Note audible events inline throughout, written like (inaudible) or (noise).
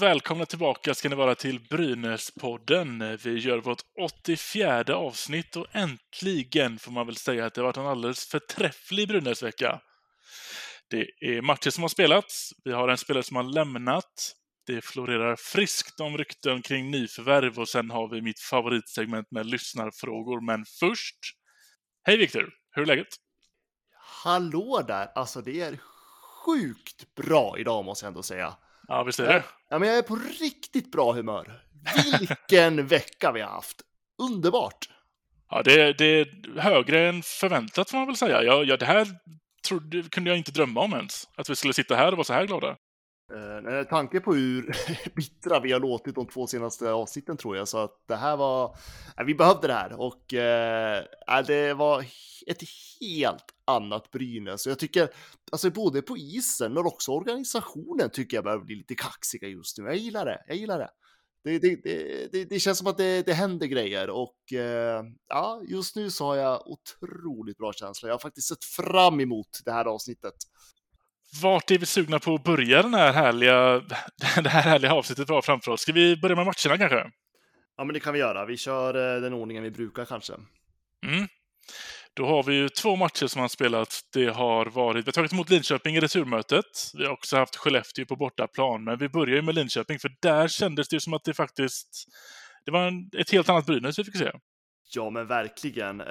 Välkomna tillbaka ska ni vara till Brynäspodden. Vi gör vårt 84 avsnitt och äntligen får man väl säga att det har varit en alldeles förträfflig Brynäsvecka. Det är matcher som har spelats, vi har en spelare som har lämnat, det florerar friskt om rykten kring nyförvärv och sen har vi mitt favoritsegment med lyssnarfrågor. Men först, hej Viktor, hur är läget? Hallå där! Alltså det är sjukt bra idag måste jag ändå säga. Ja, visst är det. Ja, men jag är på riktigt bra humör. Vilken (laughs) vecka vi har haft! Underbart! Ja, det, det är högre än förväntat får man väl säga. Ja, ja, det här trodde, kunde jag inte drömma om ens. Att vi skulle sitta här och vara så här glada. Uh, tanke på hur (laughs) bittra vi har låtit de två senaste avsnitten tror jag, så att det här var, uh, vi behövde det här och uh, det var ett helt annat Brynäs. Så jag tycker, alltså både på isen men också organisationen tycker jag börjar bli lite kaxiga just nu. Jag gillar det, jag gillar det. Det, det, det, det känns som att det, det händer grejer och eh, ja, just nu så har jag otroligt bra känsla. Jag har faktiskt sett fram emot det här avsnittet. Vart är vi sugna på att börja den här härliga, (laughs) det här härliga avsnittet vi har framför oss? Ska vi börja med matcherna kanske? Ja, men det kan vi göra. Vi kör eh, den ordningen vi brukar kanske. Mm. Då har vi ju två matcher som han spelat. Det har varit, vi har tagit emot Linköping i returmötet. Vi har också haft Skellefteå på bortaplan, men vi börjar ju med Linköping, för där kändes det ju som att det faktiskt, det var en, ett helt annat Brynäs vi fick se. Ja, men verkligen. Eh,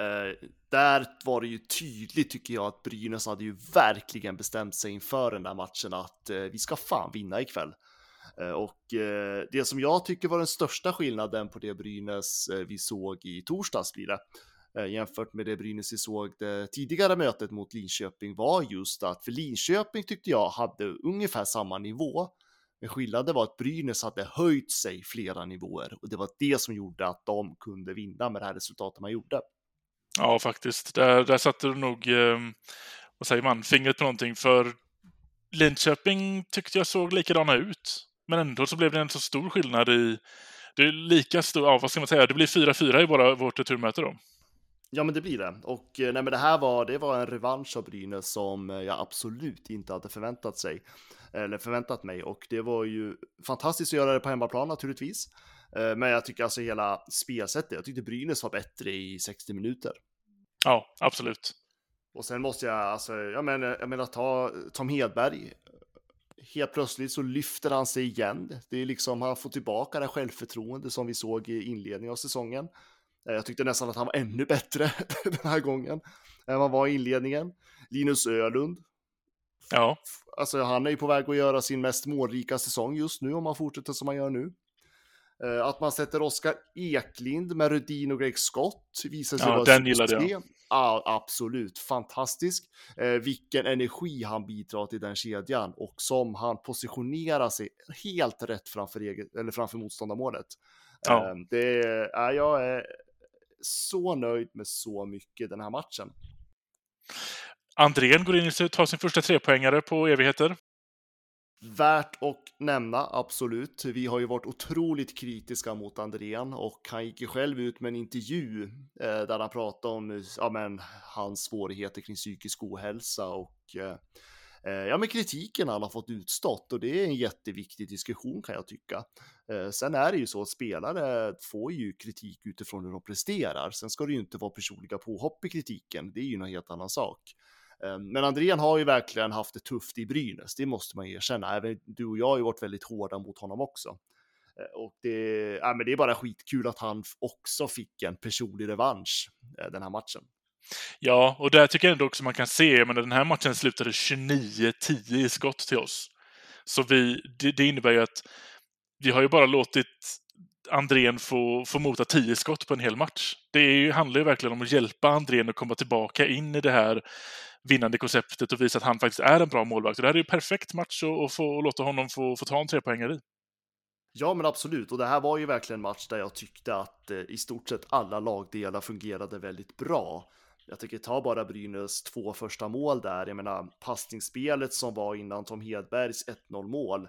där var det ju tydligt tycker jag att Brynäs hade ju verkligen bestämt sig inför den där matchen att eh, vi ska fan vinna ikväll. Eh, och eh, det som jag tycker var den största skillnaden på det Brynäs eh, vi såg i torsdags blir det Eh, jämfört med det Brynäs vi såg det tidigare mötet mot Linköping var just att för Linköping tyckte jag hade ungefär samma nivå men skillnaden var att Brynäs hade höjt sig flera nivåer och det var det som gjorde att de kunde vinna med det här resultatet man gjorde. Ja, faktiskt. Där, där satte du nog, eh, vad säger man, fingret på någonting. För Linköping tyckte jag såg likadana ut. Men ändå så blev det en så stor skillnad i... Det är lika stor, ja vad ska man säga, det blir 4-4 i våra, vårt returmöte då. Ja, men det blir det. Och nej, men det här var, det var en revansch av Brynäs som jag absolut inte hade förväntat sig eller förväntat mig och det var ju fantastiskt att göra det på hemmaplan naturligtvis. Eh, men jag tycker alltså hela spelsättet, jag tyckte Brynäs var bättre i 60 minuter. Ja, absolut. Och sen måste jag, alltså, jag menar, jag menar ta Tom Hedberg. Helt plötsligt så lyfter han sig igen. Det är liksom, han får tillbaka det självförtroende som vi såg i inledningen av säsongen. Eh, jag tyckte nästan att han var ännu bättre (laughs) den här gången än vad var i inledningen. Linus Ölund Ja. Alltså han är ju på väg att göra sin mest målrika säsong just nu om han fortsätter som han gör nu. Uh, att man sätter Oskar Eklind med Rudin och Greg Scott visar sig ja, vara den gillade jag. Ja, absolut, fantastisk. Uh, vilken energi han bidrar till den kedjan och som han positionerar sig helt rätt framför, eget, eller framför motståndarmålet. Ja. Det är, jag är så nöjd med så mycket den här matchen. Andrén går in och tar sin första trepoängare på evigheter. Värt att nämna, absolut. Vi har ju varit otroligt kritiska mot Andrén och han gick ju själv ut med en intervju eh, där han pratade om ja, men, hans svårigheter kring psykisk ohälsa och eh, Eh, ja, men kritiken han har fått utstått och det är en jätteviktig diskussion kan jag tycka. Eh, sen är det ju så att spelare får ju kritik utifrån hur de presterar. Sen ska det ju inte vara personliga påhopp i kritiken. Det är ju en helt annan sak. Eh, men Andrén har ju verkligen haft det tufft i Brynäs, det måste man erkänna. Även du och jag har ju varit väldigt hårda mot honom också. Och det, ja, men det är bara skitkul att han också fick en personlig revansch den här matchen. Ja, och där tycker jag ändå också man kan se, men den här matchen slutade 29-10 i skott till oss. Så vi, det, det innebär ju att vi har ju bara låtit Andrén få, få mota tio skott på en hel match. Det är ju, handlar ju verkligen om att hjälpa Andrén att komma tillbaka in i det här vinnande konceptet och visa att han faktiskt är en bra målvakt. Och det här är ju perfekt match att, att få, att låta honom få, få ta en trepoängare i. Ja, men absolut. Och det här var ju verkligen en match där jag tyckte att eh, i stort sett alla lagdelar fungerade väldigt bra. Jag tycker ta bara Brynäs två första mål där. Jag menar passningsspelet som var innan Tom Hedbergs 1-0 mål.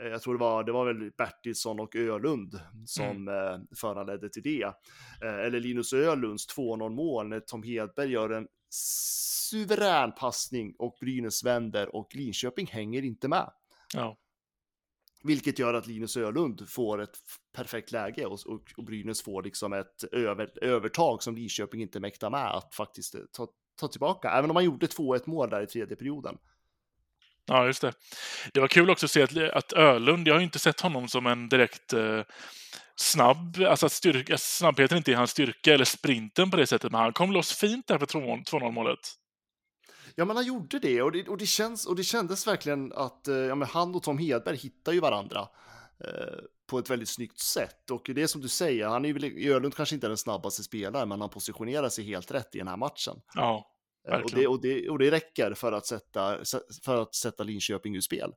Eh, jag tror det var, det var väl Bertilsson och Ölund som mm. eh, föranledde till det. Eh, eller Linus Ölunds 2-0 mål när Tom Hedberg gör en suverän passning och Brynäs vänder och Linköping hänger inte med. Ja. Vilket gör att Linus Ölund får ett perfekt läge och, och, och Brynäs får liksom ett över, övertag som Linköping inte mäktar med att faktiskt eh, ta, ta tillbaka. Även om man gjorde 2-1 mål där i tredje perioden. Ja, just det. Det var kul också att se att, att Ölund, jag har inte sett honom som en direkt eh, snabb, alltså att styrka, snabbheten inte är hans styrka eller sprinten på det sättet, men han kom loss fint där för 2-0 målet. Ja, men han gjorde det och det, och det, känns, och det kändes verkligen att eh, ja, men han och Tom Hedberg hittar ju varandra eh, på ett väldigt snyggt sätt. Och det är som du säger, han är ju, Ölund kanske inte är den snabbaste spelaren, men han positionerar sig helt rätt i den här matchen. Ja, verkligen. Och det, och det, och det räcker för att, sätta, för att sätta Linköping ur spel.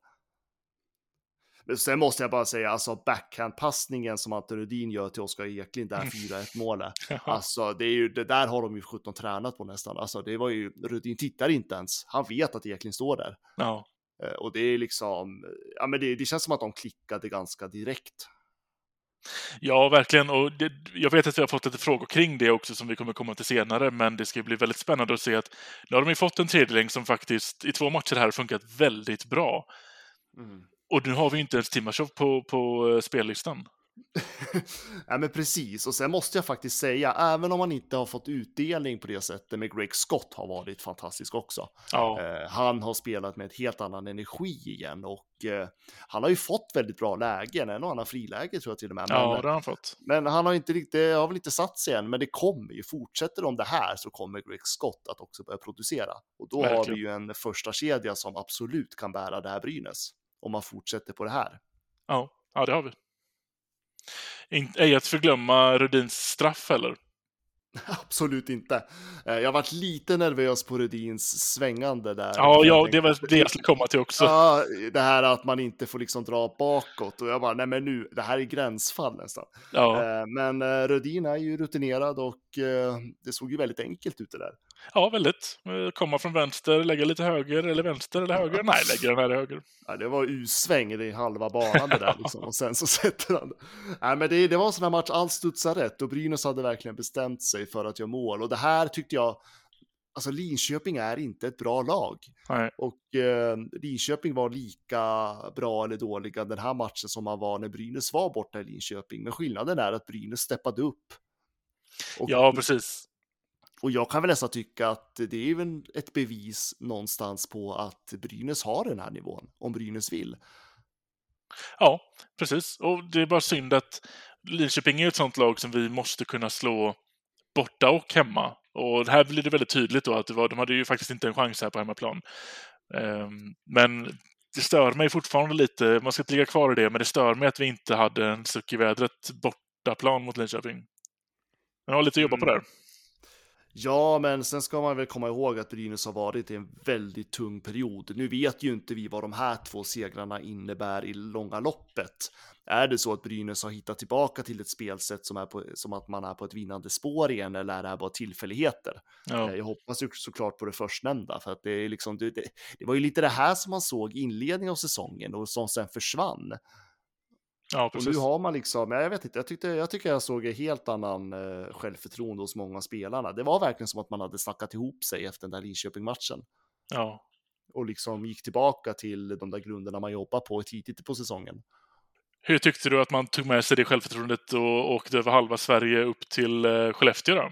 Men sen måste jag bara säga, alltså backhandpassningen som Ante Rudin gör till Oskar Eklind, där 4-1 målet. (laughs) Alltså det är ju, det där har de ju 17 tränat på nästan. Alltså det var ju, Rudin tittar inte ens. Han vet att Eklind står där. Ja. Eh, och det är liksom, ja men det, det känns som att de klickade ganska direkt. Ja, verkligen. Och det, jag vet att vi har fått lite frågor kring det också som vi kommer komma till senare, men det ska bli väldigt spännande att se att nu har de ju fått en tredjelängd som faktiskt i två matcher här funkat väldigt bra. Mm. Och nu har vi inte ens Timashov på, på eh, spellistan. (laughs) ja, men precis, och sen måste jag faktiskt säga, även om man inte har fått utdelning på det sättet med Greg Scott har varit fantastisk också. Ja. Eh, han har spelat med ett helt annan energi igen och eh, han har ju fått väldigt bra lägen, en och annan friläge tror jag till och med. Men, ja, det har han fått. Men han har inte riktigt, har väl inte satt sig än, men det kommer ju. Fortsätter de det här så kommer Greg Scott att också börja producera. Och då Verkligen. har vi ju en första kedja som absolut kan bära det här Brynäs om man fortsätter på det här. Ja, ja det har vi. Ej att förglömma Rudins straff heller. (laughs) Absolut inte. Eh, jag varit lite nervös på Rudins svängande där. Ja, ja det var det jag skulle komma till också. Ja, det här att man inte får liksom dra bakåt och jag bara, nej men nu, det här är gränsfall nästan. Ja. Eh, men eh, Rudin är ju rutinerad och det såg ju väldigt enkelt ut det där. Ja, väldigt. Komma från vänster, lägga lite höger eller vänster eller höger. Nej, lägger den här i höger. Ja, det var U-sväng i halva banan det där (laughs) liksom. och sen så sätter han. Nej, men det, det var en sån här match, allt studsar rätt och Brynäs hade verkligen bestämt sig för att göra mål och det här tyckte jag Alltså Linköping är inte ett bra lag. Nej. Och eh, Linköping var lika bra eller dåliga den här matchen som man var när Brynäs var borta i Linköping. Men skillnaden är att Brynäs steppade upp. Och, ja, precis. Och jag kan väl nästan tycka att det är väl ett bevis någonstans på att Brynäs har den här nivån, om Brynäs vill. Ja, precis. Och det är bara synd att Linköping är ett sånt lag som vi måste kunna slå borta och hemma. Och här blir det väldigt tydligt då att var, de hade ju faktiskt inte en chans här på hemmaplan. Um, men det stör mig fortfarande lite, man ska inte ligga kvar i det, men det stör mig att vi inte hade en suck i vädret bortaplan mot Linköping. Jag har lite att jobba på mm. där. Ja, men sen ska man väl komma ihåg att Brynäs har varit i en väldigt tung period. Nu vet ju inte vi vad de här två segrarna innebär i långa loppet. Är det så att Brynäs har hittat tillbaka till ett spelsätt som är på, som att man är på ett vinnande spår igen eller är det här bara tillfälligheter? Ja. Eh, jag hoppas ju såklart på det förstnämnda för att det är liksom, det, det, det var ju lite det här som man såg i inledningen av säsongen och som sen försvann. Ja. Och nu har man liksom, jag vet inte, jag, tyckte, jag tycker jag såg en helt annan eh, självförtroende hos många spelarna. Det var verkligen som att man hade snackat ihop sig efter den där Linköping-matchen. Ja. Och liksom gick tillbaka till de där grunderna man jobbar på tidigt på säsongen. Hur tyckte du att man tog med sig det självförtroendet och åkte över halva Sverige upp till eh, Skellefteå då?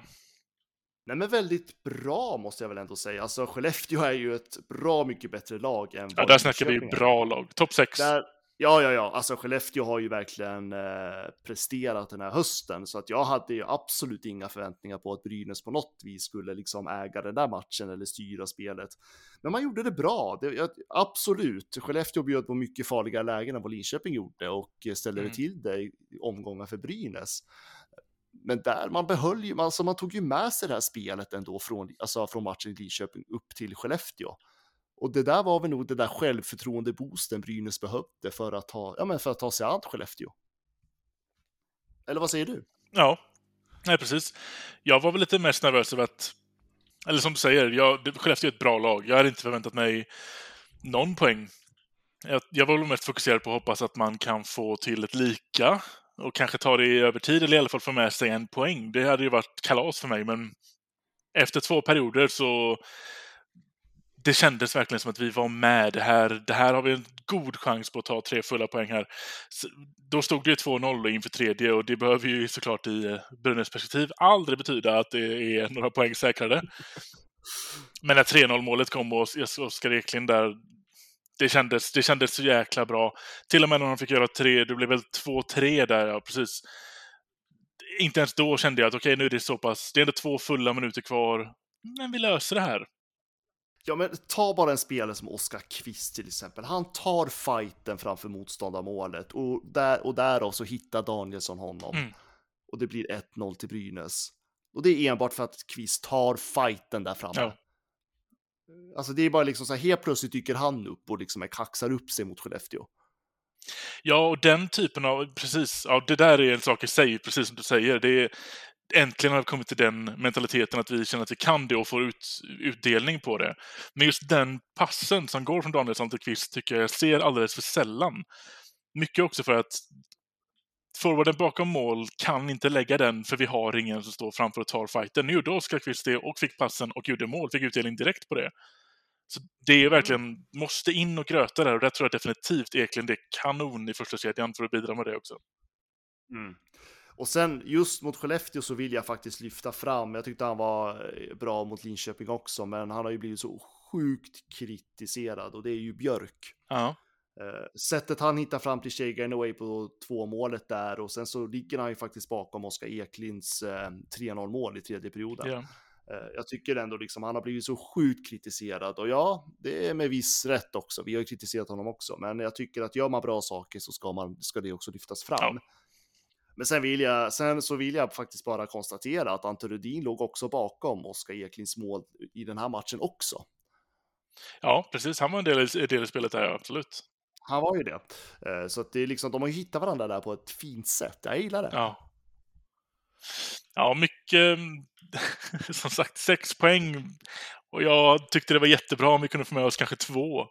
Nej men väldigt bra måste jag väl ändå säga. Alltså Skellefteå är ju ett bra mycket bättre lag än Ja, där snackar vi bra lag. Topp 6. Där, Ja, ja, ja, alltså Skellefteå har ju verkligen eh, presterat den här hösten så att jag hade ju absolut inga förväntningar på att Brynäs på något vis skulle liksom äga den där matchen eller styra spelet. Men man gjorde det bra, det, absolut. Skellefteå bjöd på mycket farliga lägen än vad Linköping gjorde och ställde mm. till det i omgångar för Brynäs. men där, man behöll ju, alltså man tog ju med sig det här spelet ändå från, alltså från matchen i Lidköping upp till Skellefteå. Och det där var väl nog det där självförtroende-boosten Brynäs behövde för att ta, ja men för att ta sig an Skellefteå. Eller vad säger du? Ja, nej precis. Jag var väl lite mest nervös över att, eller som du säger, jag, Skellefteå är ett bra lag. Jag hade inte förväntat mig någon poäng. Jag, jag var väl mest fokuserad på att hoppas att man kan få till ett lika och kanske ta det i övertid eller i alla fall få med sig en poäng. Det hade ju varit kalas för mig, men efter två perioder så det kändes verkligen som att vi var med. Det här, det här har vi en god chans på att ta tre fulla poäng här. Så, då stod det ju 2-0 inför tredje och det behöver ju såklart i eh, Brynäs perspektiv aldrig betyda att det är några poäng säkrade. Men när 3-0 målet kom och Oskar Eklind där, det kändes, det kändes så jäkla bra. Till och med när de fick göra tre, det blev väl 2-3 där, ja precis. Inte ens då kände jag att okej, okay, nu är det så pass, det är ändå två fulla minuter kvar, men vi löser det här. Ja, men ta bara en spelare som Oskar Kvist till exempel. Han tar fighten framför motståndarmålet och, där, och därav så hittar Danielsson honom. Mm. Och det blir 1-0 till Brynäs. Och det är enbart för att Kvist tar fighten där framme. Ja. Alltså det är bara liksom så här, helt plötsligt dyker han upp och liksom kaxar upp sig mot Skellefteå. Ja, och den typen av, precis, ja, det där är en sak i sig, precis som du säger. Det är, äntligen har vi kommit till den mentaliteten att vi känner att vi kan det och får ut, utdelning på det. Men just den passen som går från Danielsson till Kvist tycker jag ser alldeles för sällan. Mycket också för att forwarden bakom mål kan inte lägga den för vi har ingen som står framför och tar fighten. Nu gjorde Oskar Kvist det och fick passen och gjorde mål, fick utdelning direkt på det. Så det är mm. verkligen, måste in och gröta där och där tror jag definitivt Eklund är kanon i första kedjan för att bidra med det också. Mm. Och sen just mot Skellefteå så vill jag faktiskt lyfta fram, jag tyckte han var eh, bra mot Linköping också, men han har ju blivit så sjukt kritiserad och det är ju Björk. Ja. Uh, sättet han hittar fram till Shagan Away på två målet där och sen så ligger han ju faktiskt bakom Oskar Eklinds uh, eh, 3-0 mål i tredje perioden. Uh, jag tycker ändå liksom han har blivit så sjukt kritiserad och ja, det är med viss rätt också. Vi har ju kritiserat honom också, men jag tycker att gör man bra saker så ska, man, ska det också lyftas fram. Ja. Men sen, vill jag, sen så vill jag faktiskt bara konstatera att Ante Rudin låg också bakom Oskar Eklinds mål i den här matchen också. Ja, precis. Han var en del, i, del i spelet där, absolut. Han var ju det. Eh, så att det är liksom, de har ju hittat varandra där på ett fint sätt. Jag gillar det. Ja. Ja, mycket, (laughs) som sagt, sex poäng. Och jag tyckte det var jättebra om vi kunde få med oss kanske två.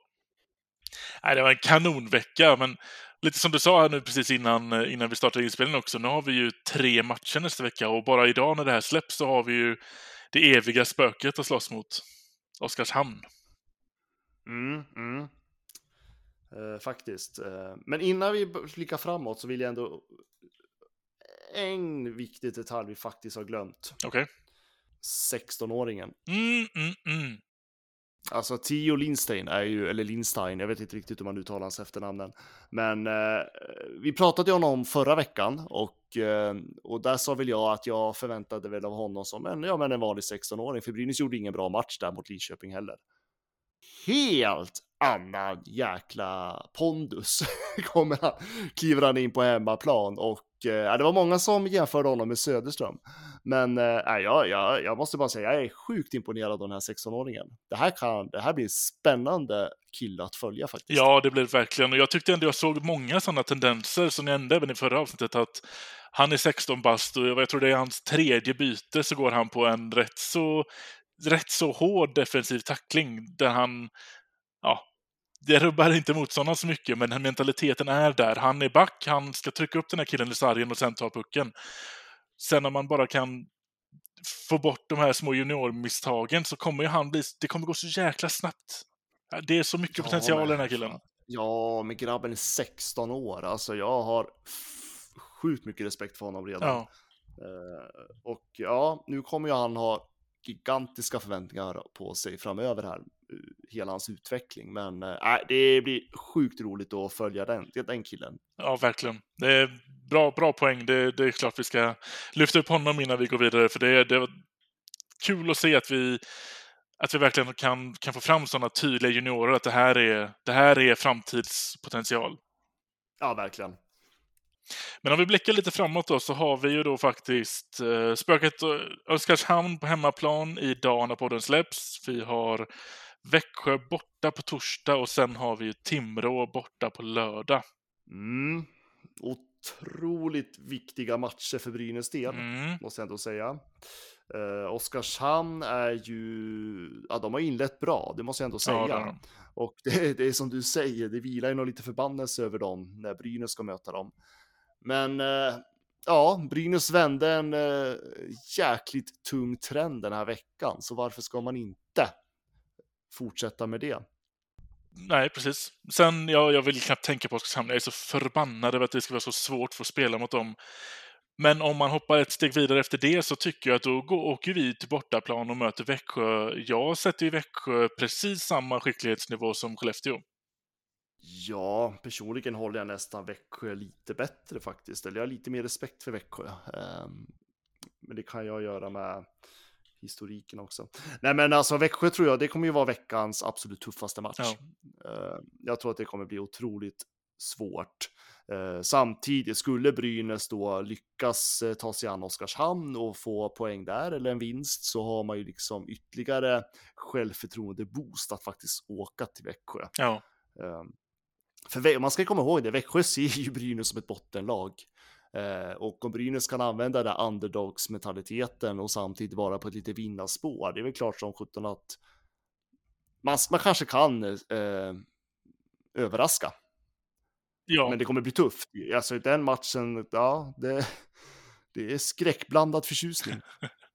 Nej, det var en kanonvecka, men lite som du sa här nu precis innan, eh, innan vi startade inspelningen också, nu har vi ju tre matcher nästa vecka och bara idag när det här släpps så har vi ju det eviga spöket att slåss mot. Oskarshamn. Mm, mm. Uh, faktiskt. Uh, men innan vi blickar framåt så vill jag ändå... En viktig detalj vi faktiskt har glömt. Okej. Okay. 16-åringen. Mm, mm, mm. Alltså Tio Lindstein är ju, eller Lindstein, jag vet inte riktigt hur man uttalar hans efternamnen. Men eh, vi pratade ju om honom förra veckan och, eh, och där sa väl jag att jag förväntade väl av honom som en, ja, men en vanlig 16-åring, för Brynäs gjorde ingen bra match där mot Linköping heller. Helt annan jäkla pondus (laughs) kommer han, kliver han in på hemmaplan och eh, det var många som jämförde honom med Söderström. Men eh, jag, jag, jag måste bara säga, jag är sjukt imponerad av den här 16-åringen. Det här, kan, det här blir spännande kille att följa faktiskt. Ja, det blir det verkligen. Och jag tyckte ändå jag såg många sådana tendenser som jag nämnde även i förra avsnittet, att han är 16 bast och jag tror det är hans tredje byte så går han på en rätt så, rätt så hård defensiv tackling där han, ja, det rubbar inte motståndaren så mycket, men mentaliteten är där. Han är back, han ska trycka upp den här killen i sargen och sen ta pucken. Sen när man bara kan få bort de här små juniormisstagen så kommer ju han bli, det kommer gå så jäkla snabbt. Det är så mycket ja, potential i den här killen. Ja, men grabben är 16 år, alltså jag har sjukt mycket respekt för honom redan. Ja. Uh, och ja, nu kommer ju han ha gigantiska förväntningar på sig framöver här, hela hans utveckling. Men äh, det blir sjukt roligt att följa den, den killen. Ja, verkligen. Det är bra, bra poäng. Det, det är klart vi ska lyfta upp honom innan vi går vidare, för det, det var kul att se att vi att vi verkligen kan, kan få fram sådana tydliga juniorer, att det här är, det här är framtidspotential. Ja, verkligen. Men om vi blickar lite framåt då så har vi ju då faktiskt eh, spöket eh, Oskarshamn på hemmaplan idag när podden släpps. Vi har Växjö borta på torsdag och sen har vi Timrå borta på lördag. Mm. Otroligt viktiga matcher för Brynäs del, Mm. måste jag ändå säga. Eh, Oskarshamn är ju, ja de har inlett bra, det måste jag ändå säga. Ja, det. Och (laughs) det, det är som du säger, det vilar ju nog lite förbannelse över dem när Brynäs ska möta dem. Men eh, ja, Brynäs vände en eh, jäkligt tung trend den här veckan, så varför ska man inte fortsätta med det? Nej, precis. Sen, ja, jag vill knappt tänka på Oskarshamn. Jag är så förbannad över att det ska vara så svårt för att spela mot dem. Men om man hoppar ett steg vidare efter det så tycker jag att då går, åker vi till bortaplan och möter Växjö. Jag sätter ju Växjö precis samma skicklighetsnivå som Skellefteå. Ja, personligen håller jag nästan Växjö lite bättre faktiskt. Eller jag har lite mer respekt för Växjö. Ehm, Men det kan jag göra med historiken också. Nej, men alltså Växjö tror jag, det kommer ju vara veckans absolut tuffaste match. Ja. Ehm, Jag tror att det kommer bli otroligt svårt. Eh, Samtidigt skulle Brynäs då lyckas eh, ta sig an Oskarshamn och få poäng där eller en vinst så har man ju liksom ytterligare självförtroende boost att faktiskt åka till Växjö. Ja, Ehm, För man ska komma ihåg det, Växjö ser ju (laughs) Brynäs som ett bottenlag. Eh, och om Brynäs kan använda den underdogs-mentaliteten och samtidigt vara på ett lite vinnarspår, det är väl klart som sjutton att man, man kanske kan eh, överraska. ja. Men det kommer bli tufft. Alltså den matchen, ja, det, (laughs) det är skräckblandad förtjusning. (laughs)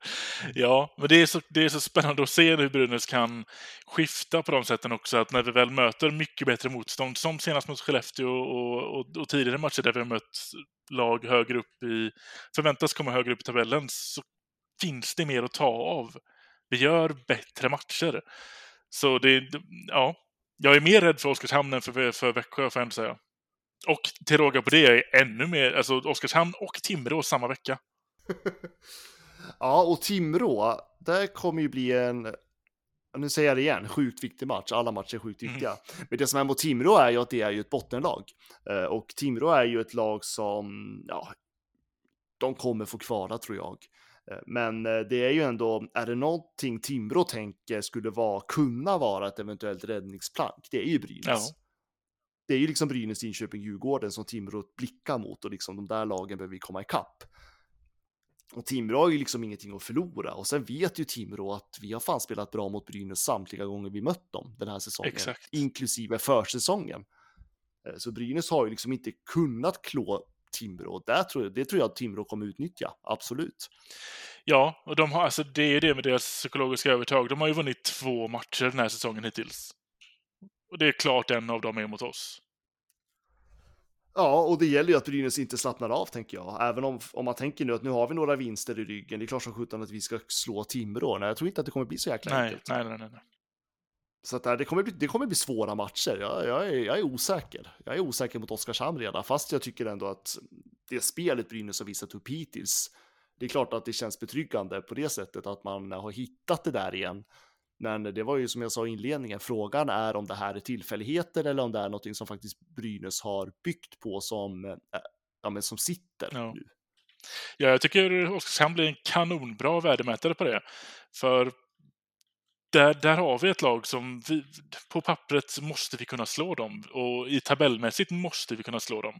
Ja, men det är, så, det är så spännande att se hur Brynäs kan skifta på de sätten också. Att när vi väl möter mycket bättre motstånd, som senast mot Skellefteå och, och, och tidigare matcher där vi har mött lag högre upp i, förväntas komma högre upp i tabellen, så finns det mer att ta av. Vi gör bättre matcher. Så det, ja, jag är mer rädd för Oskarshamn än för, för Växjö, får jag ändå säga. Och till råga på det, jag är ännu mer, alltså Oskarshamn och Timrå samma vecka. (laughs) Ja, och Timrå, där kommer ju bli en, nu säger jag det igen, sjukt viktig match. Alla matcher är sjukt viktiga. Men det som är mot Timrå är ju att det är ju ett bottenlag. Eh, Och Timrå är ju ett lag som, ja, de kommer få kvala tror jag. Eh, Men eh, det är ju ändå, är det någonting Timrå tänker skulle vara, kunna vara ett eventuellt räddningsplank, det är ju Brynäs. Ja. Det är ju liksom Brynäs, Linköping, Djurgården som Timrå blickar mot och liksom de där lagen behöver vi komma ikapp. Och Timrå har ju liksom ingenting att förlora och sen vet ju Timrå att vi har fan spelat bra mot Brynäs samtliga gånger vi mött dem den här säsongen, Exakt. inklusive försäsongen. Eh, Så Brynäs har ju liksom inte kunnat klå Timrå. Där tror jag, det tror jag att Timrå kommer utnyttja, absolut. Ja, och de har, alltså det är det med deras psykologiska övertag. De har ju vunnit två matcher den här säsongen hittills. Och det är klart en av dem är mot oss. Ja, och det gäller ju att Brynäs inte slappnar av, tänker jag. Även om, om man tänker nu att nu har vi några vinster i ryggen, det är klart som sjutton att vi ska slå Timrå. Nej, jag tror inte att det kommer bli så jäkla Nej, enkelt. nej, nej, nej. nej. Så att det, kommer bli, det kommer bli svåra matcher. Jag, jag, är, jag är osäker. Jag är osäker mot Oskarshamn redan, fast jag tycker ändå att det spelet Brynäs har visat upp hittills, det är klart att det känns betryggande på det sättet att man har hittat det där igen. Men det var ju som jag sa i inledningen, frågan är om det här är tillfälligheter eller om det är någonting som faktiskt Brynäs har byggt på som, eh, ja, men som sitter Ja. nu. Ja, jag tycker Oskarshamn blir en kanonbra värdemätare på det. För där, där har vi ett lag som vi, på pappret måste vi kunna slå dem och i tabellmässigt måste vi kunna slå dem.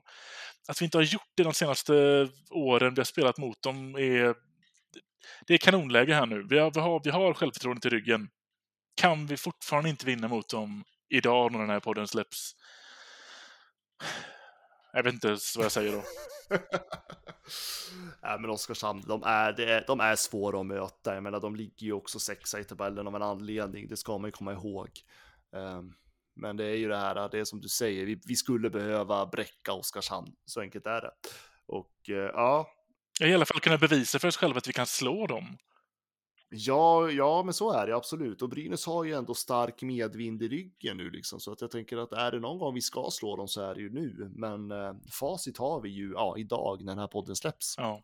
Att vi inte har gjort det de senaste åren vi har spelat mot dem är det är kanonläge här nu. Vi har, vi har, vi har självförtroendet i ryggen. Kan vi fortfarande inte vinna mot dem idag när den här podden släpps? Jag vet inte ens vad jag säger då. (laughs) Nej, men Oskarshamn, de är, det är, de är svåra att möta. Jag menar, de ligger ju också sexa i tabellen av en anledning. Det ska man ju komma ihåg. Ehm, men det är ju det här, det är som du säger, vi, vi skulle behöva bräcka Oskarshamn. Så enkelt är det. Och eh, ja, I alla fall kunna bevisa för oss själva att vi kan slå dem. Ja, ja, men så är det absolut. Och Brynäs har ju ändå stark medvind i ryggen nu liksom. Så att jag tänker att är det någon gång vi ska slå dem så är det ju nu. Men eh, facit har vi ju ja, idag när den här podden släpps. Ja.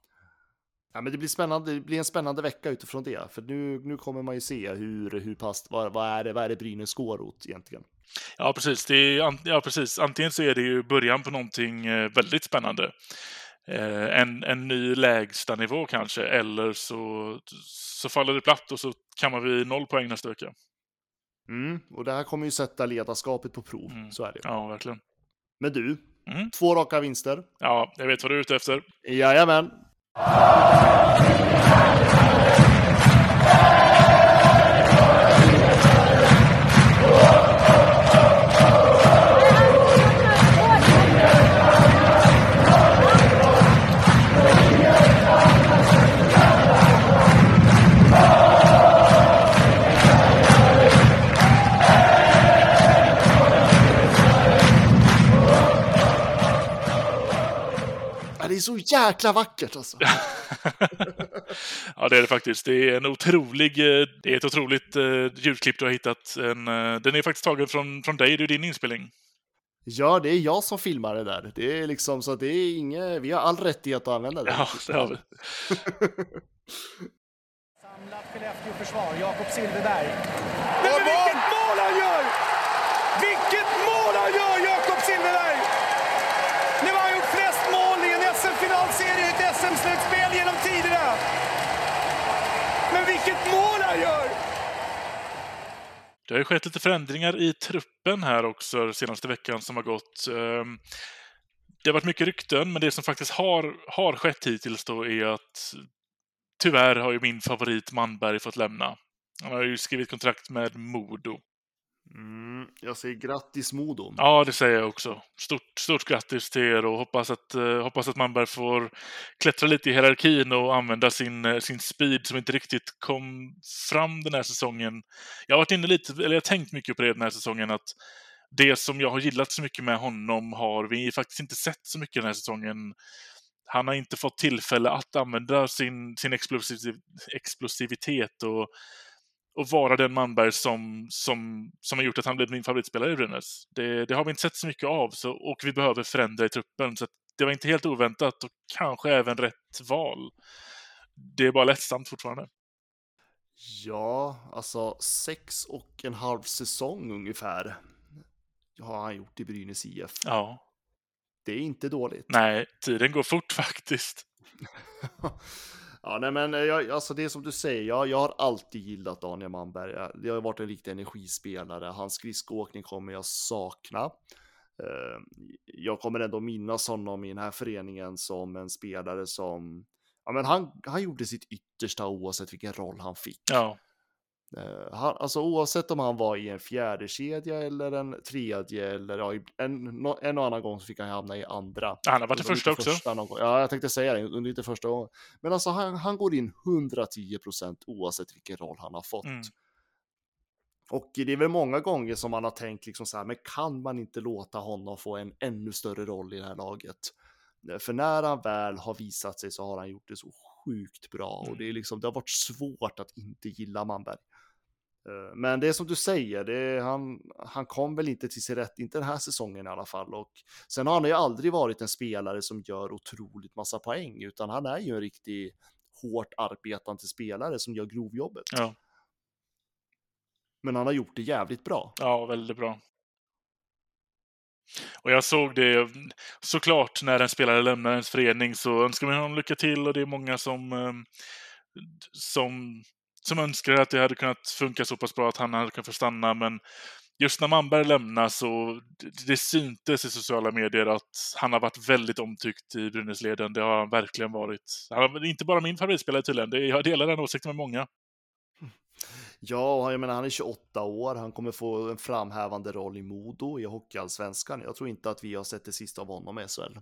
Ja, men det blir spännande. Det blir en spännande vecka utifrån det, för nu, nu kommer man ju se hur, hur pass, vad, vad är det, vad är det Brynäs går åt egentligen? Ja, precis. Det är, ja, precis. Antingen så är det ju början på någonting eh, väldigt spännande. Eh, en, en ny lägstanivå kanske, eller så, så faller det platt och så kammar vi noll poäng nästa vecka. Mm, och det här kommer ju sätta ledarskapet på prov, Mm. så är det. Ja, verkligen. Men du, Mm. två raka vinster. Ja, jag vet vad du är ute efter. Jajamän. Så jäkla vackert alltså. (laughs) ja, det är det faktiskt. Det är en otrolig, eh, det är ett otroligt uh, ljudklipp du har hittat. En, eh, den är faktiskt tagen från, från dig, det är din inspelning. Ja, det är jag som filmar det där. Det är liksom så att det är inget, vi har all rättighet att använda det. Ja, det har vi. (laughs) Samlat Skellefteå-försvar, Jakob Silfverberg. Men vilket mål han gör! Vilket mål han gör, Jakob Silfverberg! Nu har han gjort flest mål i en SM-finalserie i ett SM-slutspel genom tiderna. Men vilket mål han gör! Det har ju skett lite förändringar i truppen här också senaste veckan som har gått. Ehm, det har varit mycket rykten, men det som faktiskt har, har skett hittills då är att tyvärr har ju min favorit Manberg fått lämna. Han har ju skrivit kontrakt med Modo. Mm, jag säger grattis Modo. Ja, det säger jag också. Stort, stort grattis till er och hoppas att, eh, hoppas att Manberg får klättra lite i hierarkin och använda sin, eh, sin speed som inte riktigt kom fram den här säsongen. Jag har varit inne lite, eller jag har tänkt mycket på det den här säsongen, att det som jag har gillat så mycket med honom har vi faktiskt inte sett så mycket den här säsongen. Han har inte fått tillfälle att använda sin, sin explosiv, explosivitet och och vara den Manberg som, som, som har gjort att han blivit min favoritspelare i Brynäs. Det, det har vi inte sett så mycket av så, och vi behöver förändra i truppen. Så det var inte helt oväntat och kanske även rätt val. Det är bara lättsamt fortfarande. Ja, alltså sex och en halv säsong ungefär har han gjort i Brynäs IF. Ja, Det är inte dåligt. nej, tiden går fort (laughs) faktiskt. (laughs) ja, nej, men eh, jag, alltså det är som du säger, jag, jag har alltid gillat Daniel Manberg. Eh, det har varit en riktig energispelare. Hans skridskoåkning kommer jag sakna. Eh, jag kommer ändå minnas honom i den här föreningen som en spelare som, ja men han, han gjorde sitt yttersta oavsett vilken roll han fick. Ja, han, alltså oavsett om han var i en fjärde kedja eller en tredje eller ja, i- en, en och annan gång så fick han hamna i andra. han har varit Under första också. första. Ja, jag tänkte säga det, under inte första gången. Men alltså han, han går in 110 procent oavsett vilken roll han har fått. Mm. Och det är väl många gånger som man har tänkt liksom så här, men kan man inte låta honom få en ännu större roll i det här laget? Eh, För när han väl har visat sig så har han gjort det så sjukt bra och det är liksom, det har varit svårt att inte gilla Manberg. Eh, Men det är som du säger, är, han, han kom väl inte till sin rätt, inte den här säsongen i alla fall. Och sen har han ju aldrig varit en spelare som gör otroligt massa poäng, utan han är ju en riktig hårt arbetande spelare som gör grovjobbet. Ja, Men han har gjort det jävligt bra. ja, väldigt bra. Och jag såg det såklart när en spelare lämnar ens förening så önskar man honom lycka till och det är många som, eh, som, som önskar att det hade kunnat funka så pass bra att han hade kunnat få stanna. Men just när Manberg lämnar så det, syntes i sociala medier att han har varit väldigt omtyckt i Brynäsleden. Det har han verkligen varit. Han har inte bara min favoritspelare tydligen. Det, jag delar den åsikten med många. Ja, och jag menar, han är 28 år, han kommer få en framhävande roll i Modo i Hockeyallsvenskan. Jag tror inte att vi har sett det sista av honom i SHL.